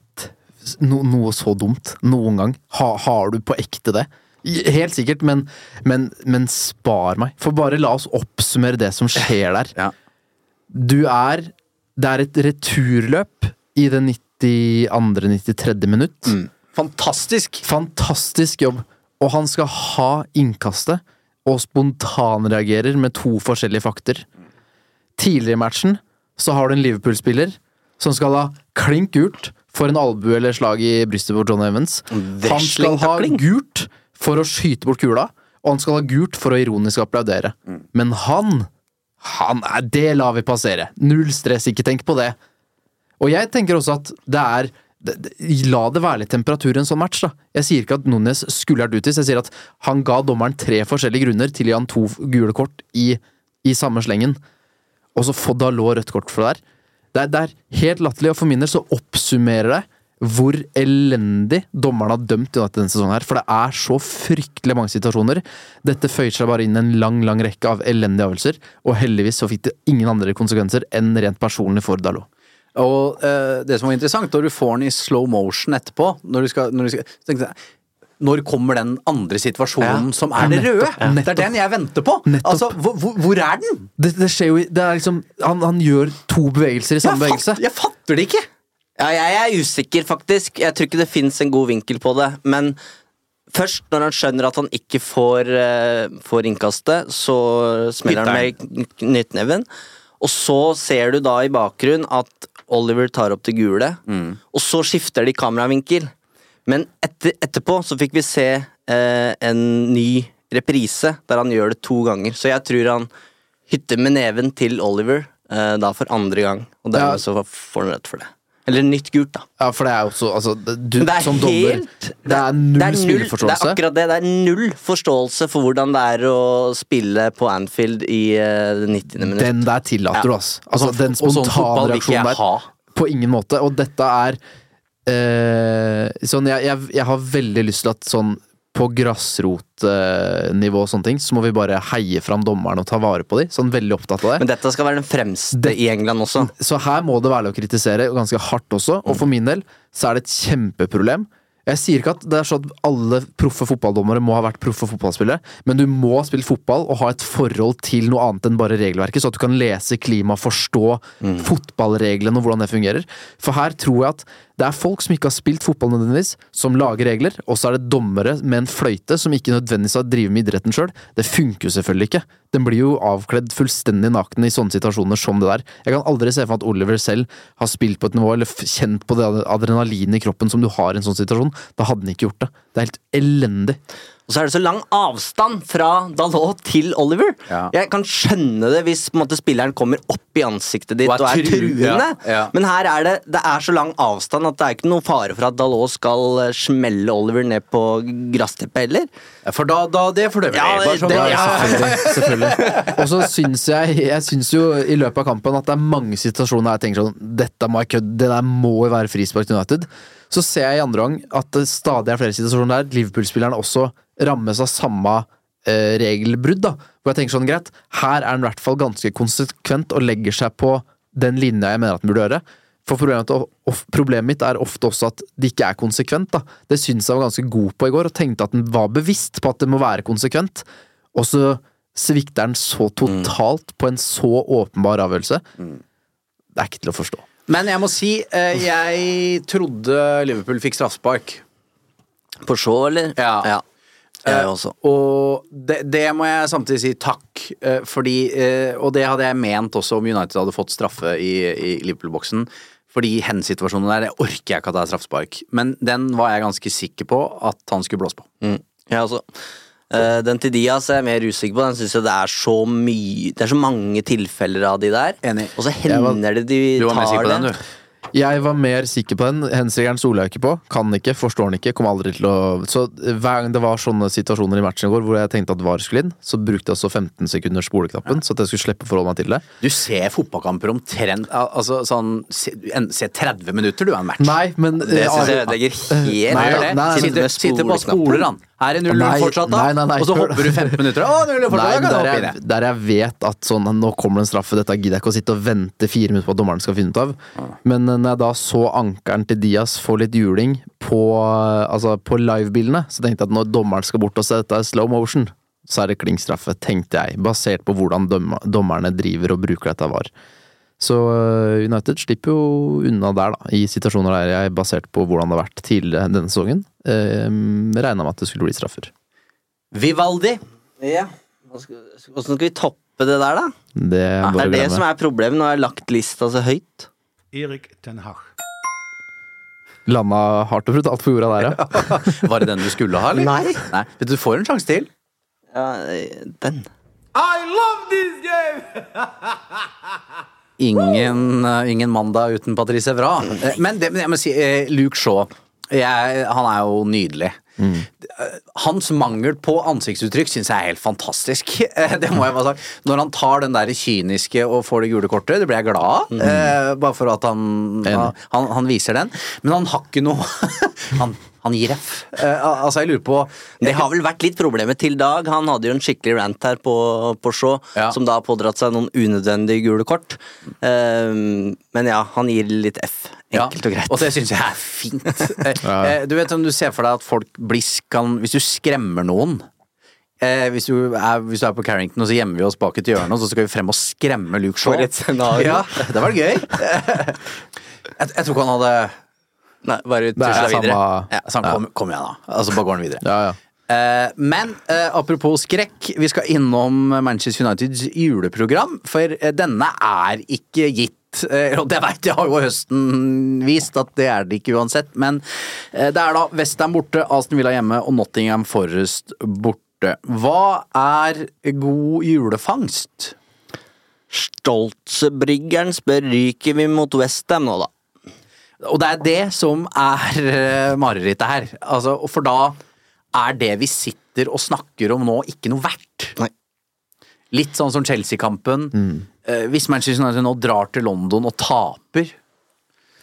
no, noe så dumt noen gang? Ha, har du på ekte det? Helt sikkert, men, men, men spar meg. For bare la oss oppsummere det som skjer der. <laughs> Ja. Du er Det er et returløp i det 92.-93. minutt. Fantastisk! Fantastisk jobb. Og han skal ha innkastet, og spontanreagerer med to forskjellige fakter. Tidligere i matchen så har du en Liverpool-spiller som skal ha klink gult for en albue eller slag i brystet på John Evans. Han skal ha gult for å skyte bort kula, og han skal ha gult for å ironisk applaudere. Men han, han er, det lar vi passere. Null stress, ikke tenk på det. Og jeg tenker også at det er det, det, La det være litt temperatur i en sånn match, da. Jeg sier ikke at Nunes skulle vært utvist, jeg sier at han ga dommeren tre forskjellige grunner til å gi han to gule kort i, i samme slengen. Og så få Dalot rødt kort for det der. Det er, det er helt latterlig, og for min del så oppsummerer det hvor elendig dommerne har dømt United denne sesongen. her, For det er så fryktelig mange situasjoner. Dette føyer seg bare inn en lang lang rekke av elendige avgjørelser, og heldigvis så fikk det ingen andre konsekvenser enn rent personlig for Dalot. Og eh, det som var interessant, når du får den i slow motion etterpå Når du skal, når du skal tenkte jeg, Når kommer den andre situasjonen Ja. som er det røde? ja. Det er den jeg venter på! Nettopp. Altså, hvor, hvor, er den? Det, det skjer jo i det er liksom, han, han gjør to bevegelser i samme Jeg, bevegelse. fatt, jeg fatter det ikke! Ja, jeg er usikker, faktisk. Jeg tror ikke det fins en god vinkel på det. Men først når han skjønner at han ikke får, uh, får innkastet, så smeller han med kn- knyttneven. Og så ser du da i bakgrunnen at Oliver tar opp det gule, og så skifter de kameravinkel. Men etter, etterpå så fikk vi se eh, en ny reprise der han gjør det to ganger. Så jeg tror han hytter med neven til Oliver eh, da for andre gang, og dermed Ja. så får han rødt for det. Eller nytt gult, da. Ja, for det er jo også altså, du, det er Som dommer helt Det er null det er Det spilleforståelse. er akkurat det. Det er null forståelse for hvordan det er å spille på Anfield i uh, det 90. minutt. Den der tillater du, ass. Altså, sånn- den spontane reaksjonen der. På ingen måte. Og dette er eh, Sånn, jeg, jeg, jeg har veldig lyst til at sånn på grasrotnivå og sånne ting, så må vi bare heie fram dommerne og ta vare på dem. Sånn veldig opptatt av det. Men dette skal være den fremste Det- i England også. Så her må det være lov å kritisere, og ganske hardt også. Og for min del så er det et kjempeproblem. Jeg sier ikke at det er sånn at alle proffe fotballdommere må ha vært proffe fotballspillere, men du må ha spilt fotball og ha et forhold til noe annet enn bare regelverket, så at du kan lese klima, forstå fotballreglene og hvordan det fungerer. For her tror jeg at det er folk som ikke har spilt fotball nødvendigvis, som lager regler, og så er det dommere med en fløyte som ikke nødvendigvis har drevet med idretten sjøl. Det funker jo selvfølgelig ikke. Den blir jo avkledd fullstendig naken i sånne situasjoner som det der. Jeg kan aldri se for meg at Oliver selv har spilt på et nivå, eller kjent på det adrenalinet i kroppen som du har i en sånn situasjon. Da hadde han ikke gjort det. Det er helt elendig. Og så er det så lang avstand fra Dalot til Oliver. Ja. Jeg kan skjønne det hvis på en måte, spilleren kommer opp i ansiktet ditt Og er truende. ja, ja. Men her er det, det er så lang avstand at det er ikke noen fare for at Dalot skal eh, smelle Oliver ned på gressteppet heller. For da, da det fordømmer Ja, jeg. Sånn, det- ja. Selvfølgelig. selvfølgelig. Og så syns jeg Jeg syns jo i løpet av kampen at det er mange situasjoner der jeg tenker sånn Dette må jeg kødde, det der må jo være frispark til United. Så ser jeg i andre gang at det stadig er flere situasjoner der Liverpool-spillerne også rammes av samme eh, regelbrudd. da Hvor jeg tenker sånn greit, her er han i hvert fall ganske konsekvent og legger seg på den linja jeg mener at han burde gjøre. For problemet, problemet mitt er ofte også at det ikke er konsekvent. da Det syns jeg var ganske god på i går, og tenkte at den var bevisst på at det må være konsekvent. Og så svikter den så totalt på en så åpenbar avgjørelse. Det er ikke til å forstå. Men jeg må si, eh, jeg trodde Liverpool fikk straffespark. På Shaw, eller? Ja. Jeg Eh, også. Og det, det må jeg samtidig si takk, eh, fordi Og det hadde jeg ment også om United hadde fått straffe i, i Liverpool-boksen. Fordi hensituasjonen der det orker jeg ikke at det er straffespark. Men den var jeg ganske sikker på at han skulle blåse på. Mm. Jeg også. Eh, den til Diaz er jeg mer usikker på. Den synes jeg det er så mye Det er så mange tilfeller av de der. Enig. Og så hender det de Du var mer tar sikker på den, du. Jeg var mer sikker på den. Hensregelen stoler jeg ikke på. Kan ikke, forstår den ikke, Kom aldri til å Så hver gang det var sånne situasjoner i matchen i går hvor jeg tenkte at VAR skulle inn, så brukte jeg også 15 sekunder spoleknappen, så at jeg skulle slippe å forholde meg til det. Du ser fotballkamper omtrent Altså sånn Se, en- se 30 minutter du av en match. Nei, men Det eh, syns jeg ødelegger helt. Nei, sitter, sitter på spoleknappen. spoler, han. Er det 0-0 fortsatt, da? nei, nei, nei, og så hopper du 15 minutter. Å, 0-0 fortsatt, Nei, der jeg, der jeg vet at sånn, nå kommer det en straffe, dette gidder jeg ikke å sitte og vente fire minutter på at dommeren skal finne ut av. Men eh, når jeg da så ankelen til Diaz få litt juling på, eh, altså, på livebildene, så tenkte jeg at når dommeren skal bort og se dette i slow motion, så er det kling straffe, tenkte jeg, basert på hvordan dommerne driver og bruker dette var. Så eh, United slipper jo unna der, da, i situasjoner der jeg, basert på hvordan det har vært tidligere denne sesongen, eh, regna med at det skulle bli straffer. Vivaldi. Ja. Åssen skal- vi toppe det der, da? Det er Det er det som er problemet. Nå har jeg lagt lista så høyt. Erik Ten Hag. Landa hardt og brutalt på jorda der, ja. <laughs> Var det den du skulle ha, eller? Nei. Nei. Vet Du du får en sjanse til. Ja, den. I love this game! <laughs> Ingen, eh, ingen mandag uten Patrice Evra. Eh, Men det, men jeg må si, eh, Luke Shaw, jeg, han er jo nydelig. Mm. Hans mangel på ansiktsuttrykk syns jeg er helt fantastisk. <laughs> Det må jeg bare si. Når han tar den der kyniske og får det gule kortet, det blir jeg glad av. eh, Bare for at han, han, han viser den. Men han har ikke noe <laughs> Han, han gir F. Uh, Altså, jeg lurer på Det har vel vært litt problemet til Dag. Han hadde jo en skikkelig rant her på, på show, Ja. som da har pådratt seg noen unødvendige gule kort. Uh, men ja, han gir litt F. Enkelt og greit. Og det syns jeg er fint. <laughs> uh, Du vet om du ser for deg at folk blisk kan Hvis du skremmer noen eh, hvis, du er, hvis du er på Carrington og så gjemmer vi oss bak et hjørne, og så skal vi frem og skremme Luke Shaw. For et scenario. Ja, det var gøy. <laughs> jeg, jeg tror ikke han hadde Nei, bare tusla videre. samme ja, så kom, kom igjen, da. Altså, bare går den videre. Ja, ja. Eh, men eh, apropos skrekk, vi skal innom Manchester Uniteds juleprogram, for eh, denne er ikke gitt. Eh, og det veit jeg har jo høsten vist at det er det ikke uansett, men eh, det er da Western borte, Aston Villa hjemme og Nottingham Forest borte. Hva er god julefangst? Stoltzebryggeren spør ryker vi mot Westham nå, da. Og det er det som er eh, marerittet her. Altså, for da er det vi sitter og snakker om nå, ikke noe verdt. Nei. Litt sånn som Chelsea-kampen. Eh, hvis Manchester United nå drar til London og taper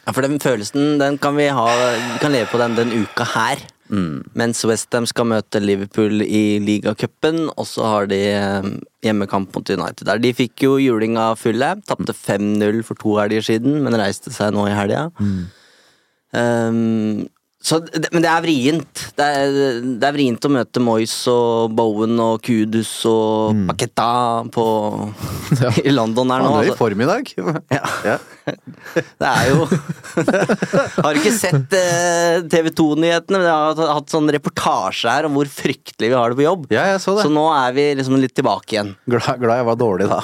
Ja, For den følelsen den kan vi ha Vi kan leve på den den uka her. Mens Westham skal møte Liverpool i ligacupen, og så har de eh, hjemmekamp mot United der. De fikk jo juling av fulle. Tapte 5-0 for to helger siden, men reiste seg nå i helga. Um, så, men det er vrient. Det er, det er vrient å møte Moyes og Bowen og Kudus og Paketa på, <laughs> i London her nå. Han er i altså. form i dag. Ja. <laughs> <laughs> Det er jo Har ikke sett eh, TV 2-nyhetene? men jeg har hatt- sånn reportasje her om hvor fryktelig vi har det på jobb. Ja, jeg så det. Så nå er vi liksom litt tilbake igjen. Glad, glad jeg var dårlig da.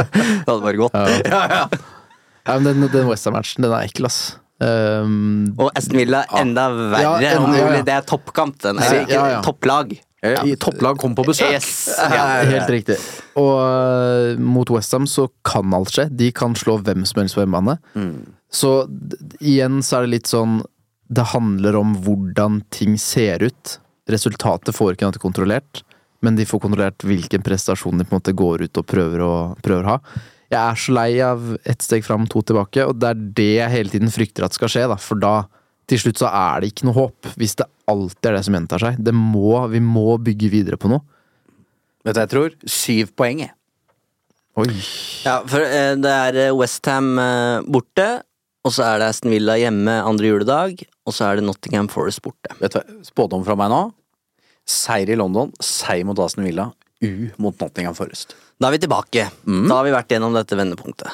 Det hadde vært godt. ja, ja. Ja, men den, den Western-matchen, den er ekkel, ass. Um, Og Aston Villa enda verre. Ja, enda- om ja, ja. Det er toppkamp, den. Eller ikke Ja, ja. topplag. I topplag kom på besøk. Yes. ja, helt riktig. Og uh, mot Westham så kan alt skje. De kan slå hvem som helst på hjemmebane. Så igjen så er det litt sånn Det handler om hvordan ting ser ut. Resultatet får ikke noe kontrollert, men de får kontrollert hvilken prestasjon de på en måte går ut og prøver å, prøver å ha. Jeg er så lei av ett steg fram, to tilbake, og det er det jeg hele tiden frykter at skal skje, da. For da, til slutt, så er det ikke noe håp. Hvis det alltid er det som gjentar seg. Det må, vi må bygge videre på noe. Vet du hva jeg tror? Syv poeng. jeg. Oi. Ja, for eh, det er Westham eh, borte, og så er det Aston Villa hjemme andre juledag, og så er det Nottingham Forest borte. Vet du hva? Spådom fra meg nå? Seier i London, seier mot Aston Villa, U mot Nottingham Forest. Da er vi tilbake. Da har vi vært gjennom dette vendepunktet.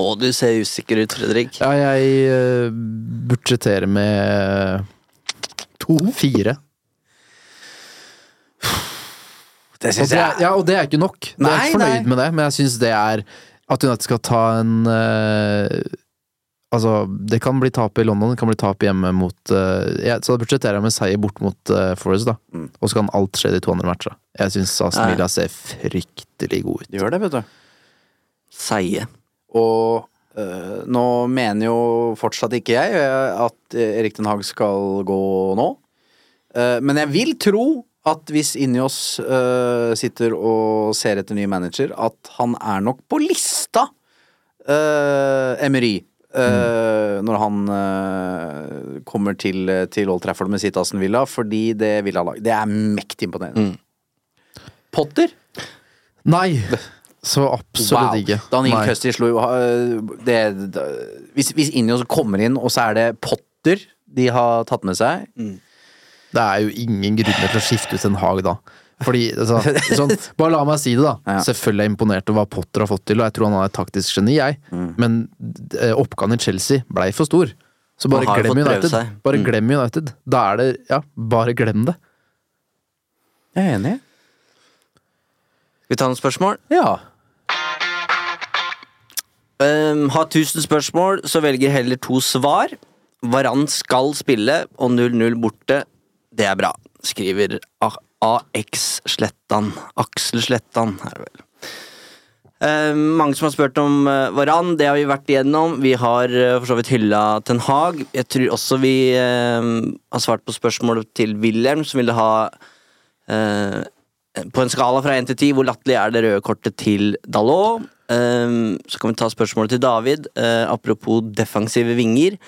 Å, du ser usikker ut, Fredrik. Ja, jeg uh, budsjetterer med to? Fire. Det syns jeg ja, og det er ikke nok. Jeg er ikke fornøyd nei. med det, men jeg syns det er At United skal ta en eh, Altså, det kan bli tap i London, det kan bli tap hjemme mot uh, ja, Så da budsjetterer jeg med seier bort mot uh, Forest, da. Mm. Og så kan alt skje de to andre matcha. Jeg syns Aston Villa ser fryktelig god ut. Gjør det, vet du. Seige. Og uh, nå mener jo fortsatt ikke jeg eh, at Erik Den Haag skal gå nå. Eh, men jeg vil tro at hvis inni oss sitter og ser etter ny manager, at han er nok på lista, uh, Emery. Eh, Når han uh, kommer til, til Old Trafford med sitt Aston Villa, fordi det Villa-lag Det er mektig imponerende. Potter? Nei! Så absolutt Wow. ikke. Daniel. Custy slo jo øh, det, det, Hvis, hvis Injos kommer inn, og så er det Potter de har tatt med seg Det er jo ingen grunner til å skifte ut en Hag da. Fordi, altså, <laughs> sånn, Bare la meg si det, da. Ja. Selvfølgelig er jeg imponert over hva Potter har fått til, og jeg tror han er et taktisk geni, jeg. Mm. Men eh, oppgaven i Chelsea blei for stor. Så bare glem United. Bare Mm. glem United. Da er det Ja, bare glem det. Jeg er enig. Skal vi ta noen spørsmål? Ja. Um, ha 1000 spørsmål, så velger heller to svar. Varan skal spille, og 0-0 borte. Det er bra, skriver A- AX Slettan. Aksel Slettan, er det vel. Eh, mange som har spurt om eh, Varan, det har vi vært igjennom. Vi har eh, for så vidt hylla Ten Hag. Jeg tror også vi um, har svart på spørsmålet til Wilhelm, som ville ha uh, på en skala fra 1 til 10, hvor latterlig er det røde kortet til Dalot? Um, så kan vi ta spørsmålet til David. Apropos defensive vinger.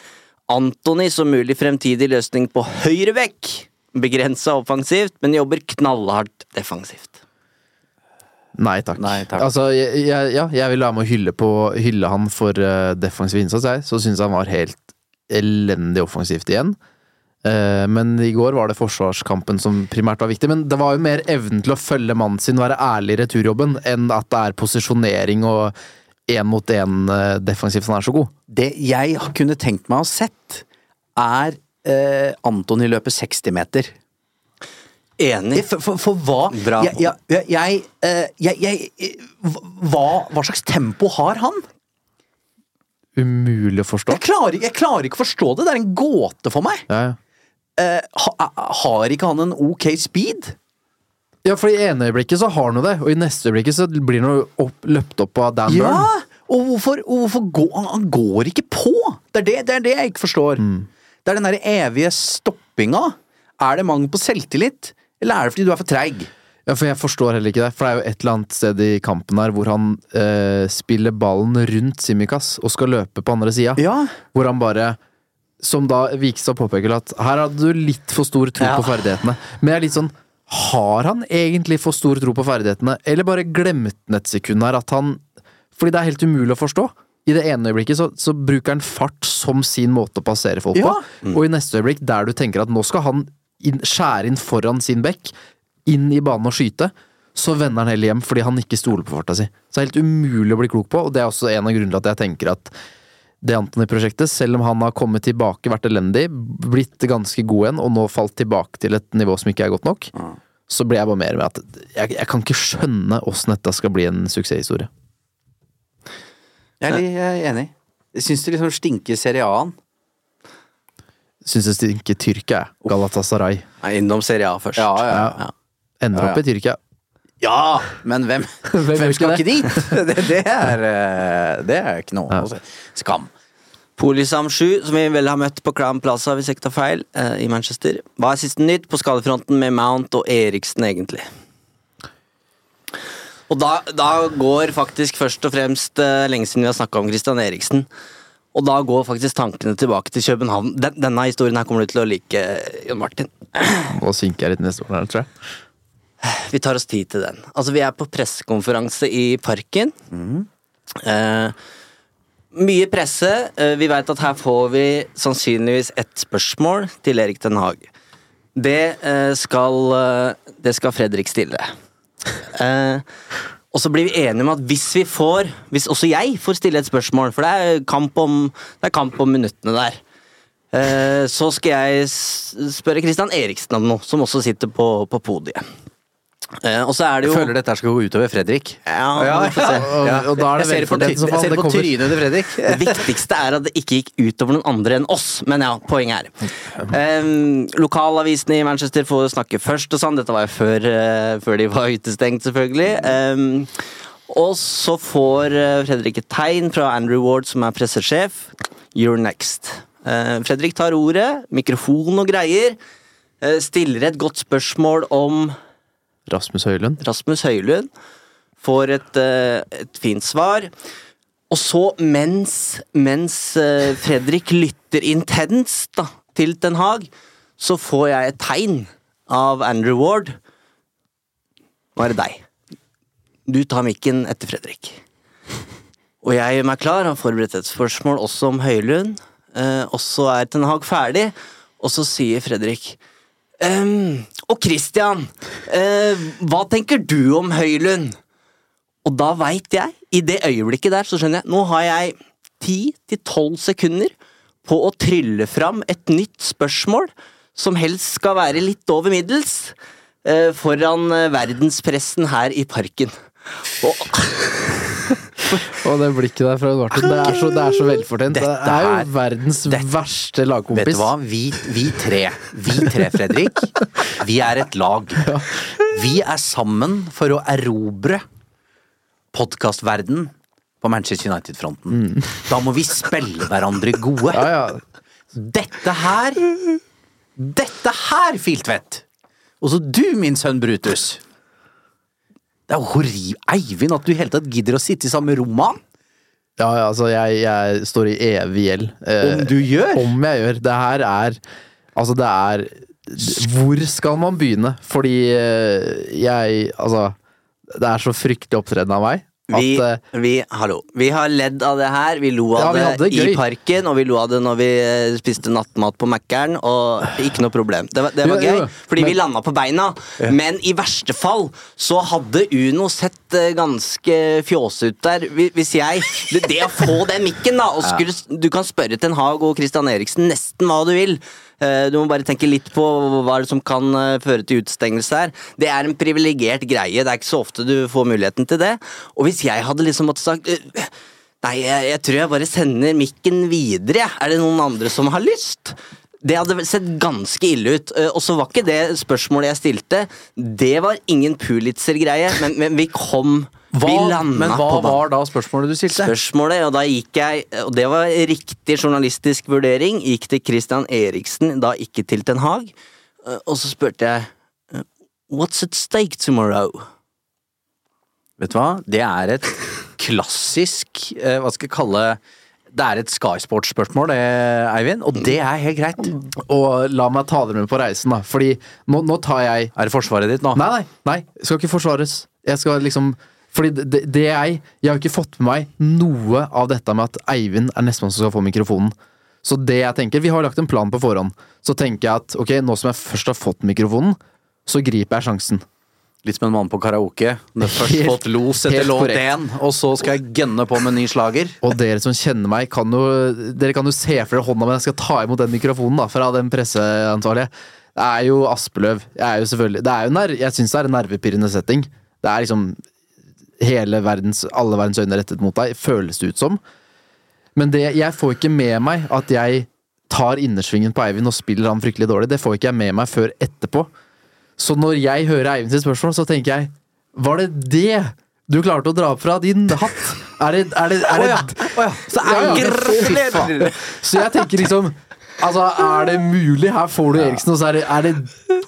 Antony som mulig fremtidig løsning på høyre bekk. Begrensa offensivt, men jobber knallhardt defensivt. Nei takk. Nei, takk. Altså, jeg, jeg, ja, jeg vil være med å hylle, på, hylle han for uh, defensiv innsats, jeg. Så syns jeg han var helt elendig offensivt igjen. Eh, men i går var det forsvarskampen som primært var viktig. Men det var jo mer evnen til å følge mannen sin, være ærlig i returjobben, enn at det er posisjonering og én mot én eh, defensivt som er så god. Det jeg kunne tenkt meg å ha sett, er eh, Antony løpe 60 meter. Enig. For, for, for hva Bra. Jeg, jeg, jeg, jeg, eh, jeg, eh, hva, hva slags tempo har han? Umulig å forstå. Jeg klarer, jeg klarer ikke å forstå det. Det er en gåte for meg. Ja, ja. Eh, ha, har ikke han en ok speed? Ja, for i ene øyeblikket så har han jo det, og i neste øyeblikket så blir han opp, løpt opp av Dan Ja! Burn. Og hvorfor, og hvorfor går han, han går ikke på? Det er det, det er det jeg ikke forstår. Det er den der evige stoppinga. Er det mangel på selvtillit, eller er det fordi du er for treig? Ja, for jeg forstår heller ikke det. For det er jo et eller annet sted i kampen her hvor han eh, spiller ballen rundt Simikas og skal løpe på andre sida. Ja. Hvor han bare Som da Vikstad påpeker at her hadde du litt for stor tro Ja. på ferdighetene. Men jeg er litt sånn Har han egentlig for stor tro på ferdighetene, eller bare glemte han et sekund her at han Fordi det er helt umulig å forstå. I det ene øyeblikket så, så bruker han fart som sin måte å passere folk Ja. på, og i neste øyeblikk der du tenker at nå skal han inn, skjære inn foran sin bekk, inn i banen og skyte, så vender han heller hjem fordi han ikke stoler på farta si. Så det er helt umulig å bli klok på, og det er også en av grunnene til at jeg tenker at det Antony-prosjektet, selv om han har kommet tilbake, vært elendig, blitt ganske god igjen, og nå falt tilbake til et nivå som ikke er godt nok, så blir jeg bare mer med at jeg, jeg kan ikke skjønne åssen dette skal bli en suksesshistorie. Jeg er, jeg er enig. Jeg syns det liksom stinker Serie A-en. Syns det stinker Tyrkia. Galatasaray. Nei, Innom Serie A først. Ja, ja, Ja. Ender opp i Tyrkia. Ja, men hvem, <laughs> Hvem hvem skal ikke ikke dit? <laughs> Det, det, er, eh, det er ikke noe å si. Skam. Polisam 7, som vi vel har møtt på Crown Plaza, hvis jeg ikke tar feil, eh, i Manchester. Hva er siste nytt på skadefronten med Mount og Eriksen, egentlig? Og da, da går faktisk først og fremst uh, lenge siden vi har snakka om Christian Eriksen. Og da går faktisk tankene tilbake til København. Den, denne historien her kommer du til å like, Jon Martin. Nå synker jeg litt neste år tror jeg. Vi tar oss tid til den. Altså, vi er på pressekonferanse i Parken. Eh, mye presse. Eh, vi veit at her får vi sannsynligvis ett spørsmål til Erik Den Haag. Det, eh, skal, eh, det skal Fredrik stille. Eh, og så blir vi enige om at hvis vi får Hvis også jeg får stille et spørsmål, for det er kamp om, det er kamp om minuttene der, eh, så skal jeg spørre Christian Eriksen om noe, som også sitter på, på podiet. Eh, og så er det Jeg føler dette skal gå utover Fredrik. Ja, <laughs> ja, får ja. Og, og da er det Jeg ser det på, ser det på trynet til Fredrik. <laughs> Det viktigste er at det ikke gikk utover noen andre enn oss. Men ja, poenget er um, Lokalavisene i Manchester får snakke først og sånn. Dette var jo før, eh, før de var utestengt, selvfølgelig. Um, Og så får eh, Fredrik et tegn fra Andrew Ward, som er pressesjef. You're next. Eh, Fredrik tar ordet, mikrofon og greier. eh, Stiller et godt spørsmål om Rasmus Høylund. Rasmus Høylund. Får et, eh, et fint svar. Og så, mens, mens eh, Fredrik lytter intenst til Ten Hag, så får jeg et tegn av Andrew Ward. Nå er det deg. Du tar mikken etter Fredrik. Og jeg gjør meg klar, har forberedt et spørsmål også om Høylund. Eh, og så er Ten Hag ferdig, og så sier Fredrik ehm, Og Christian, uh, hva tenker du om Høylund? Og da veit jeg, i det øyeblikket der, så skjønner jeg Nå har jeg ti til tolv sekunder på å trylle fram et nytt spørsmål, som helst skal være litt over middels, uh, foran eh, verdenspressen her i parken. Og <laughs> Og det blikket der fra Martin, det er så, det er så velfortjent. Det er jo her- verdens dette- verste Vet du hva? Vi, vi tre, vi tre, Fredrik, vi er et lag. <laughs> Vi er sammen for å erobre podkastverden på Manchester United-fronten. Da må vi spille hverandre gode. Ja, ja. Dette her Dette her, Filtvedt! Og så du, min sønn Brutus. Det er horribelt. Eivind, at du i hele tatt gidder å sitte i samme rom med han. ja, ja altså, jeg, jeg står i evig gjeld. Eh, Om du gjør? Om jeg gjør. Det her er Altså, det er Hvor skal man begynne? Fordi eh, jeg Altså, det er så fryktelig opptreden av meg at vi, eh, vi, hallo, vi har ledd av det her. Vi lo av ja, det i parken, og vi lo av det når vi eh, spiste nattmat på Mækkern, og ikke noe problem. Det var, det var ja, gøy, gøy, fordi men- vi landa på beina. Men i verste fall så hadde Uno sett eh, ganske fjåse ut der. Hvis jeg Det, det å få den mikken, da, og skulle, du kan spørre Ten Hag og Christian Eriksen nesten hva du vil. Eh, Du må bare tenke litt på hva det som kan eh, føre til utestengelse her. Det er en privilegert greie. Det er ikke så ofte du får muligheten til det. Og hvis jeg hadde liksom måttet sagt eh, Nei, jeg, jeg tror jeg bare sender mikken videre. Er det noen andre som har lyst? Det hadde sett ganske ille ut. Eh, Og så var ikke det spørsmålet jeg stilte. Det var ingen Pulitzer-greie, men, men vi kom Hva, Vi landa men hva var da spørsmålet du stilte? Spørsmålet, og da gikk jeg Og det var riktig journalistisk vurdering. Gikk til Christian Eriksen, da ikke til Ten Hag. Eh, Og så spurte jeg eh, What's at stake tomorrow? Vet du hva? Det er et klassisk Hva skal jeg kalle Det er et Sky Sports-spørsmål, Eivind. Og det er helt greit. Og la meg ta dere med på reisen, da. Fordi nå, nå tar jeg Er det forsvaret ditt nå? Nei, nei, nei. Skal ikke forsvares. Jeg skal liksom Fordi det, det jeg Jeg har ikke fått med meg noe av dette med at Eivind er nestemann som skal få mikrofonen. Så det jeg tenker Vi har lagt en plan på forhånd. Så tenker jeg at ok, nå som jeg først har fått mikrofonen, så griper jeg sjansen. Litt som en mann på karaoke. Det har først Helt- fått los etter låt én, og så skal jeg gønne på med ny slager. Og dere som kjenner meg, kan jo Dere kan jo se for dere hånda mi jeg skal ta imot den mikrofonen da fra den presseansvarlige. Det er jo Aspeløv. Jeg er jo selvfølgelig Det er jo Jeg syns det er en nervepirrende setting. Det er liksom hele verdens Alle verdens øyne rettet mot deg, føles det ut som. Men det, jeg får ikke med meg at jeg tar innersvingen på Eivind og spiller han fryktelig dårlig. Det får ikke jeg med meg før etterpå. Så når jeg hører Eivind sitt spørsmål, så tenker jeg Var det det du klarte å dra opp fra din hatt? Er det, er det, er det Så Ja, ja. Fy faen. Så jeg tenker liksom Altså, er det mulig? Her får du Eriksen, og så er det, er det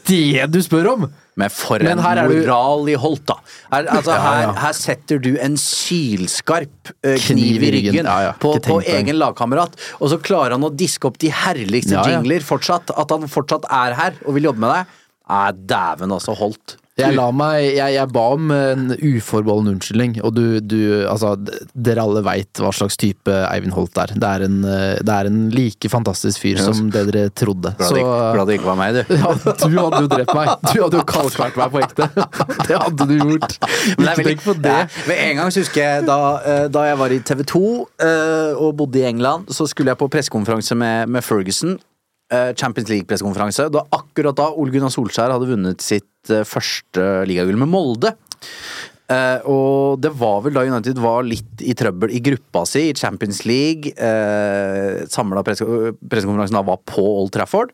det du spør om? Men for en er du- moral i Holt, da. Her, altså, Ja, ja. Her, her setter du en sylskarp uh, kniv i ryggen Ja, ja. på, på egen lagkamerat, og så klarer han å diske opp de herligste Ja, ja. jingler fortsatt. At han fortsatt er her og vil jobbe med deg. Nei, dæven altså, holdt. Jeg, la meg, jeg, jeg ba om en uforbeholden unnskyldning, og du, du Altså, dere alle veit hva slags type Eivind Holt er. Det er en, det er en like fantastisk fyr som det dere trodde. Glad Så det ikke- glad det ikke var meg, du. <laughs> ja, du hadde jo drept meg. Du hadde jo kalkvært meg på ekte. <laughs> Det hadde du gjort. Men Ikke tenk på det. Ja, men en gang så husker jeg da, eh, da jeg var i TV 2 eh, og bodde i England, så skulle jeg på pressekonferanse med, med Ferguson. Eh, Champions League-pressekonferanse. Da akkurat da Ole Gunnar Solskjær hadde vunnet sitt eh, første ligagull med Molde. Uh, og det var vel da United var litt i trøbbel i gruppa si i Champions League. Uh, Samla pressekonferansen da var på Old Trafford.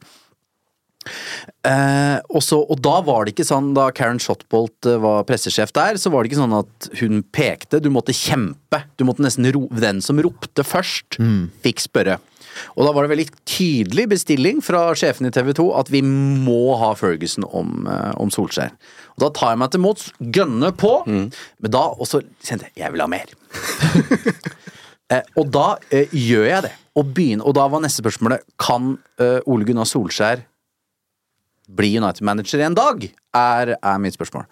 Uh, og, så, og da var det ikke sånn, da Karen Shotbolt eh, var pressesjef der, så var det ikke sånn at hun pekte, du måtte kjempe. Du måtte nesten ro Den som ropte først, fikk spørre. Og da var det veldig tydelig bestilling fra sjefen i TV 2 at vi må ha Ferguson om, eh, om Solskjær. Og da tar jeg meg til mots, gønner på, men da også kjente jeg jeg vil ha mer. <laughs> Eh, og da eh, gjør jeg det. Og, begynner, og da var neste spørsmålet Kan eh, Ole Gunnar Solskjær bli United-manager en dag? Er, er mitt spørsmål.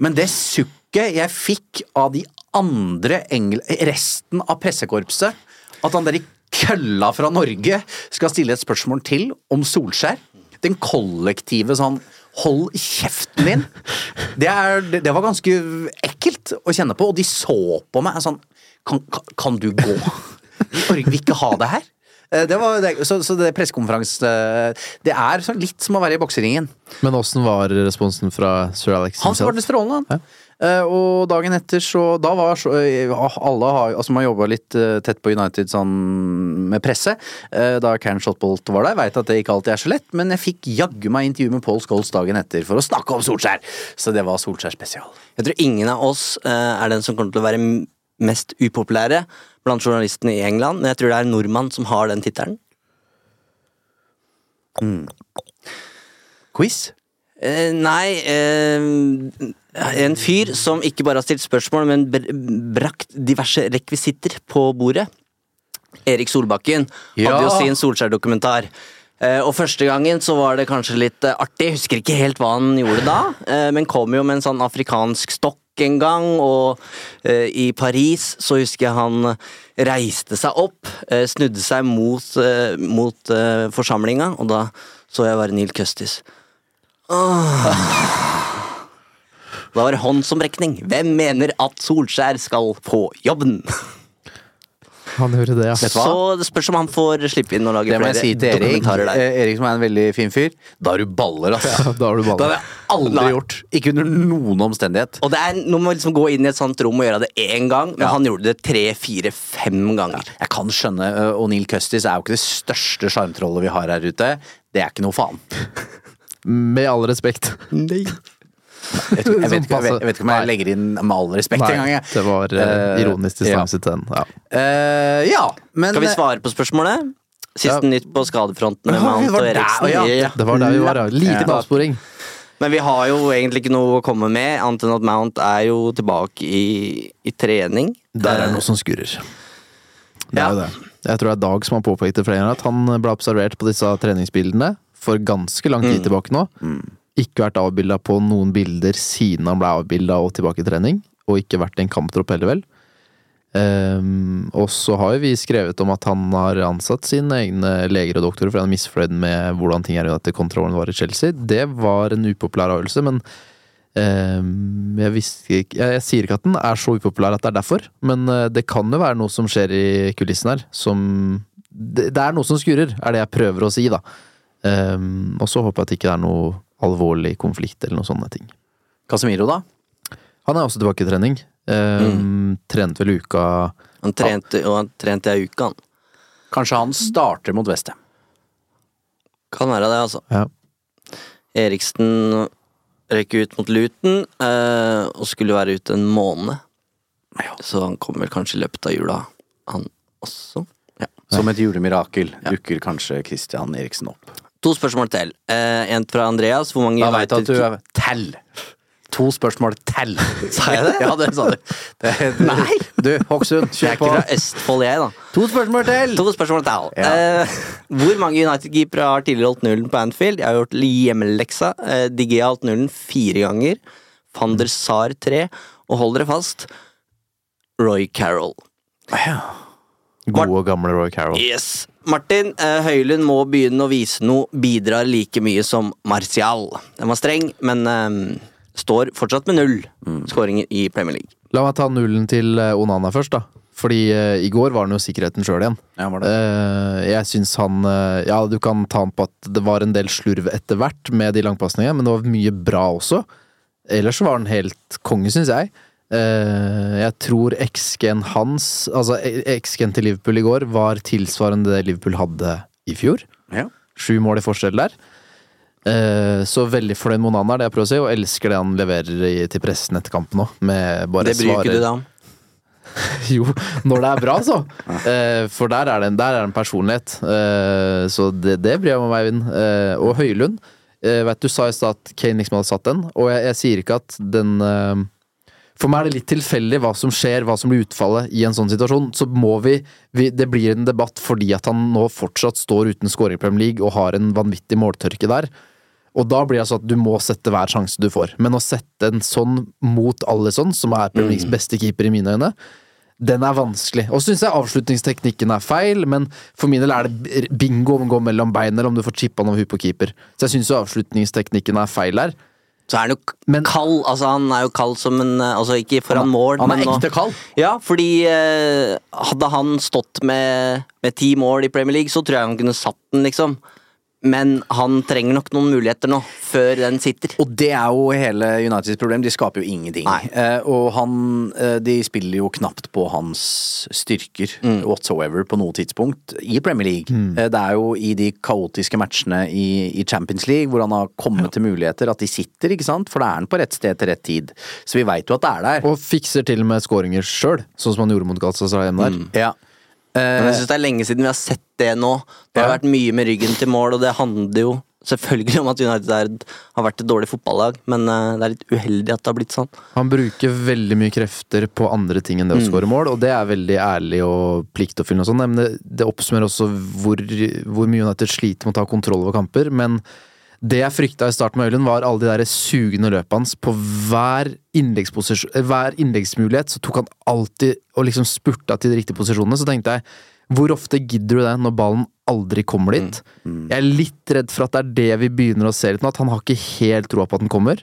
Men det sukket jeg fikk av de andre engel... Resten av pressekorpset, at han der i kølla fra Norge skal stille et spørsmål til om Solskjær Den kollektive sånn Hold kjeften din! Det, er, det, var ganske ekkelt å kjenne på, og de så på meg sånn Kan, kan, du gå? Vi vil ikke ha det her. Eh, Det var, det, så, så det pressekonferanse Det er litt som å være i bokseringen. Men åssen var responsen fra sir Alex Han svarte strålende, han. Eh, og dagen etter så Da var så eh, Alle har altså man jobba litt eh, tett på United sånn med presse. eh, da Karen Shotbolt var der. Veit at det ikke alltid er så lett, men jeg fikk jaggu meg intervju med Paul Scholes dagen etter for å snakke om Solskjær. Så det var Solskjær spesial. Jeg tror ingen av oss eh, er den som kommer til å være mest upopulære blant journalistene i England, men jeg tror det er en nordmann som har den tittelen. Quiz? Eh, nei eh, En fyr som ikke bare har stilt spørsmål, men br brakt diverse rekvisitter på bordet. Erik Solbakken Ja. hadde jo sin Solskjær-dokumentar. Eh, og første gangen så var det kanskje litt artig, jeg husker ikke helt hva han gjorde da, men kom jo med en sånn afrikansk stokk en gang, og i Paris så husker jeg han reiste seg opp, snudde seg mot, mot forsamlinga, og da så jeg bare Neil Custis. Da var det håndsomrekning. Hvem mener at Solskjær skal få jobben? Han gjorde det, ja. Så det spørs om han får slippe inn og lage Det må jeg si til Erik. dokumentarer der. Eh, Erik som er en veldig fin fyr. Da har du baller, ass. <laughs> Ja, da har du Det hadde jeg aldri Nei. gjort. Ikke under noen omstendighet. Og det er noe med å liksom gå inn i et sånt rom og gjøre det én gang, men han gjorde det tre, fire, fem ganger. Jeg kan skjønne, ø, og Neil Custis er jo ikke det største sjarmtrollet vi har her ute. Det er ikke noe faen. <laughs> Med all respekt. Nei. <laughs> Jeg, tror- jeg, vet, ikke- jeg, vet, jeg vet ikke om jeg legger inn med all respekt engang. Det var uh, ironisk til den. Ja. Uh, ja, men Skal vi svare på spørsmålet? Siste Ja. nytt på skadefronten med Mount og Eriksen. Det var der vi var, ja. Lite Ja. avsporing. Men vi har jo egentlig ikke noe å komme med, annet enn at Mount er jo tilbake i, i trening. Der er det noe som skurrer. Det Ja. er jo det. Jeg tror det er Dag som har påpekt det flere ganger, at han ble observert på disse treningsbildene for ganske lang tid tilbake nå. Ikke vært avbilda på noen bilder siden han ble avbilda og tilbake i trening. Og ikke vært i en kamptropp heller, vel. Um, og så har vi skrevet om at han har ansatt sine egne leger og doktorer fordi han er misfornøyd med hvordan ting er etter kontrollen var i Chelsea. Det var en upopulær avgjørelse, men um, jeg, visste ikke, jeg, jeg sier ikke at den er så upopulær at det er derfor, men uh, det kan jo være noe som skjer i kulissen her, som Det, det er noe som skurrer, er det jeg prøver å si, da. Ehm, og så håper jeg at det ikke er noe alvorlig konflikt eller noen sånne ting. Casemiro, da? Han er også tilbake i trening. Ehm, Trente vel uka Han trente, og han trente ei uke, han. Kanskje han starter mot Westham. Kan være det, altså. Ja. Eriksen røyk ut mot Luton, eh, og skulle være ute en måned. Så han kommer vel kanskje i løpet av jula, han også. Ja. Som et julemirakel dukker kanskje Christian Eriksen opp. To spørsmål til. Eh, en fra Andreas. Hvor mange Da veit at du er Tell! To spørsmål tell! <laughs> Sa jeg det? Ja, det sa du. Det, Nei. Du, Hokksund, Jeg kjør er på. ikke fra Østfold, jeg, da. To spørsmål til! To spørsmål til. Ja. Eh, hvor mange United-keepere har tidligere holdt nullen på Anfield? Jeg har gjort hjemmeleksa. Eh, Digge har holdt nullen fire ganger. Van der Sar tre. Og hold dere fast, Roy Carroll. Gode gamle Roy Carroll. Yes. Martin eh, Høylund må begynne å vise noe, bidrar like mye som Martial. Den var streng, men um, står fortsatt med null skåringer i Premier League. La meg ta nullen til eh, Onana først, da. Fordi uh, i går var han jo sikkerheten sjøl igjen. Ja, var det. Eh, jeg syns han uh, Ja, du kan ta han på at det var en del slurv etter hvert med de langpasningene, men det var mye bra også. Ellers var han helt konge, syns jeg. Eh, jeg tror XG-en hans, altså XG-en til Liverpool i går, var tilsvarende det Liverpool hadde i fjor. Ja. Sju mål i forskjell der. Eh, så veldig fornøyd med Onana, er det jeg prøver å si, og elsker det han leverer til pressen etter kampen òg. Det bryr ikke du deg om. <laughs> Jo, når det er bra, så. Eh, for der er det en, der er det en personlighet. Så det, det bryr jeg meg om, Eivind. Og Høylund. Vet Du sa i stad at Kane liksom hadde satt den, og jeg, jeg sier ikke at den For meg er det litt tilfeldig hva som skjer, hva som blir utfallet i en sånn situasjon. Så må vi, vi Det blir en debatt fordi at han nå fortsatt står uten scoring i Premier League og har en vanvittig måltørke der. Og da blir det altså at du må sette hver sjanse du får. Men å sette en sånn mot Alison, som er Premier Leagues beste keeper i mine øyne, den er vanskelig. Og så syns jeg avslutningsteknikken er feil, men for min del er det bingo om å gå mellom beina, eller om du får chippa over huet på keeper. Så jeg syns jo avslutningsteknikken er feil der. Så er han jo Men- kald. Altså, han er jo kald som en eh, Altså, ikke foran mål, Han er men nå- ekte kald. Ja, fordi eh, hadde han stått med, med ti mål i Premier League, så tror jeg han kunne satt den, liksom. Men han trenger nok noen muligheter nå, før den sitter. Og det er jo hele Uniteds problem. De skaper jo ingenting. Eh, og han eh, De spiller jo knapt på hans styrker Mm. whatsoever på noe tidspunkt i Premier League. Eh, det er jo i de kaotiske matchene i, i Champions League hvor han har kommet til muligheter, at de sitter, ikke sant? For da er han på rett sted til rett tid. Så vi veit jo at det er der. Og fikser til og med skåringer sjøl, sånn som han gjorde mot Galatasaray hjemme der. Ja. Men jeg synes det er lenge siden vi har sett det nå. Det har Ja. vært mye med ryggen til mål, og det handler jo selvfølgelig om at United er, har vært et dårlig fotballag, men eh, det er litt uheldig at det har blitt sånn. Han bruker veldig mye krefter på andre ting enn det å skåre mål, og det er veldig ærlig og pliktoppfyllende og sånn, men det, det oppsummerer også hvor, hvor mye United sliter med å ta kontroll over kamper. Men det jeg frykta i starten med Øylund, var alle de der sugende løpene hans. På hver, eh, hver innleggsmulighet så tok han alltid og liksom spurta til de riktige posisjonene. Så tenkte jeg, hvor ofte gidder du det når ballen aldri kommer dit? Jeg er litt redd for at det er det vi begynner å se litt nå, at han har ikke helt troa på at den kommer.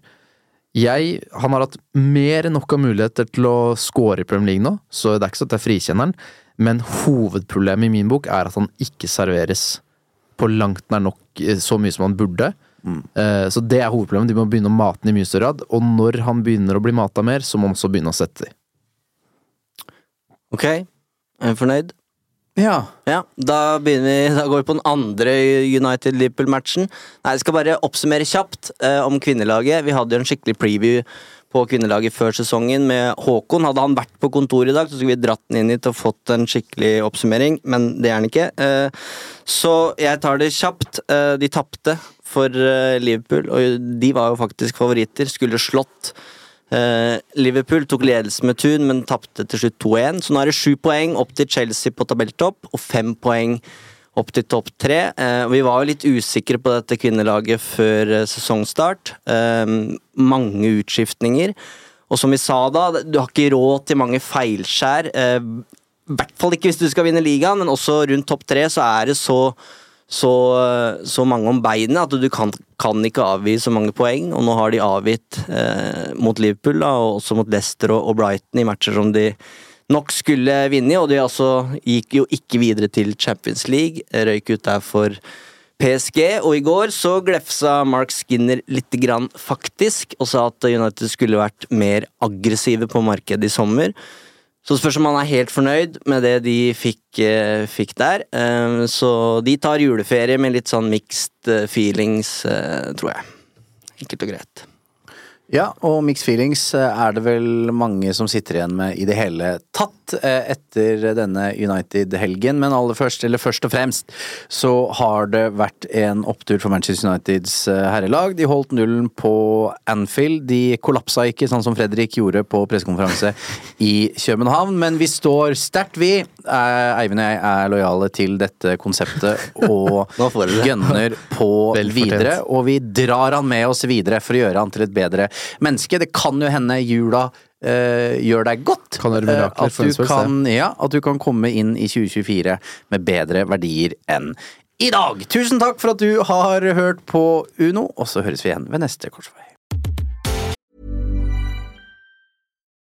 Jeg, han har hatt mer enn nok av muligheter til å score i Premier League nå, så det er ikke sånn at jeg frikjenner han, men hovedproblemet i min bok er at han ikke serveres på langt nær nok eh, så mye som han burde. Eh, Så det er hovedproblemet. De må begynne å mate den i mye større grad, og når han begynner å bli mata mer, så må han også begynne å sette de. Ok, er du fornøyd? ja. Ja, da, begynner vi, da går vi på den andre United-Liverpool-matchen. Nei, Jeg skal bare oppsummere kjapt eh, om kvinnelaget. Vi hadde jo en skikkelig preview på kvinnelaget før sesongen med Håkon. Hadde han vært på kontoret i dag, så skulle vi dratt den inn hit og fått en skikkelig oppsummering, men det er han ikke. Eh, så jeg tar det kjapt. Eh, de tapte for eh, Liverpool, og de var jo faktisk favoritter. Skulle slått Eh, Liverpool tok ledelsen med tun, men tapte til slutt 2-1. Så nå er det sju poeng opp til Chelsea på tabelltopp, og fem poeng opp til topp tre. Eh, vi var jo litt usikre på dette kvinnelaget før sesongstart. Mange utskiftninger. Og som vi sa da, du har ikke råd til mange feilskjær. I hvert fall ikke hvis du skal vinne ligaen, men også rundt topp tre så er det så så, så mange om beinet at du kan, kan ikke avgi så mange poeng. Og nå har de avgitt eh, mot Liverpool da, og også mot Leicester og, og Brighton i matcher som de nok skulle vinne i, og de altså gikk jo ikke videre til Champions League. Røyk ut der for PSG, og i går så glefsa Mark Skinner lite grann faktisk, og sa at United skulle vært mer aggressive på markedet i sommer. Så spørs om han er helt fornøyd med det de fikk, eh, fikk der. Eh, så de tar juleferie med litt sånn mixed eh, feelings, tror jeg. Enkelt og greit. Ja, og mixed feelings eh, er det vel mange som sitter igjen med i det hele tatt eh, etter denne United-helgen. Men aller først, eller først og fremst, så har det vært en opptur for Manchester Uniteds eh, herrelag. De holdt nullen på Anfield. De kollapsa ikke, sånn som Fredrik gjorde på pressekonferanse i København. Men vi står sterkt, vi. Eh, Eivind og jeg er lojale til dette konseptet <laughs> og gønner på <laughs> videre. Og vi drar han med oss videre for å gjøre han til et bedre menneske. Det kan jo hende jula Uh, gjør deg godt. Kan gjøre mirakler uh, at, du kan, ja, at du kan komme inn i 2024 med bedre verdier enn i dag. Tusen takk for at du har hørt på Uno, og så høres vi igjen ved neste korsvei.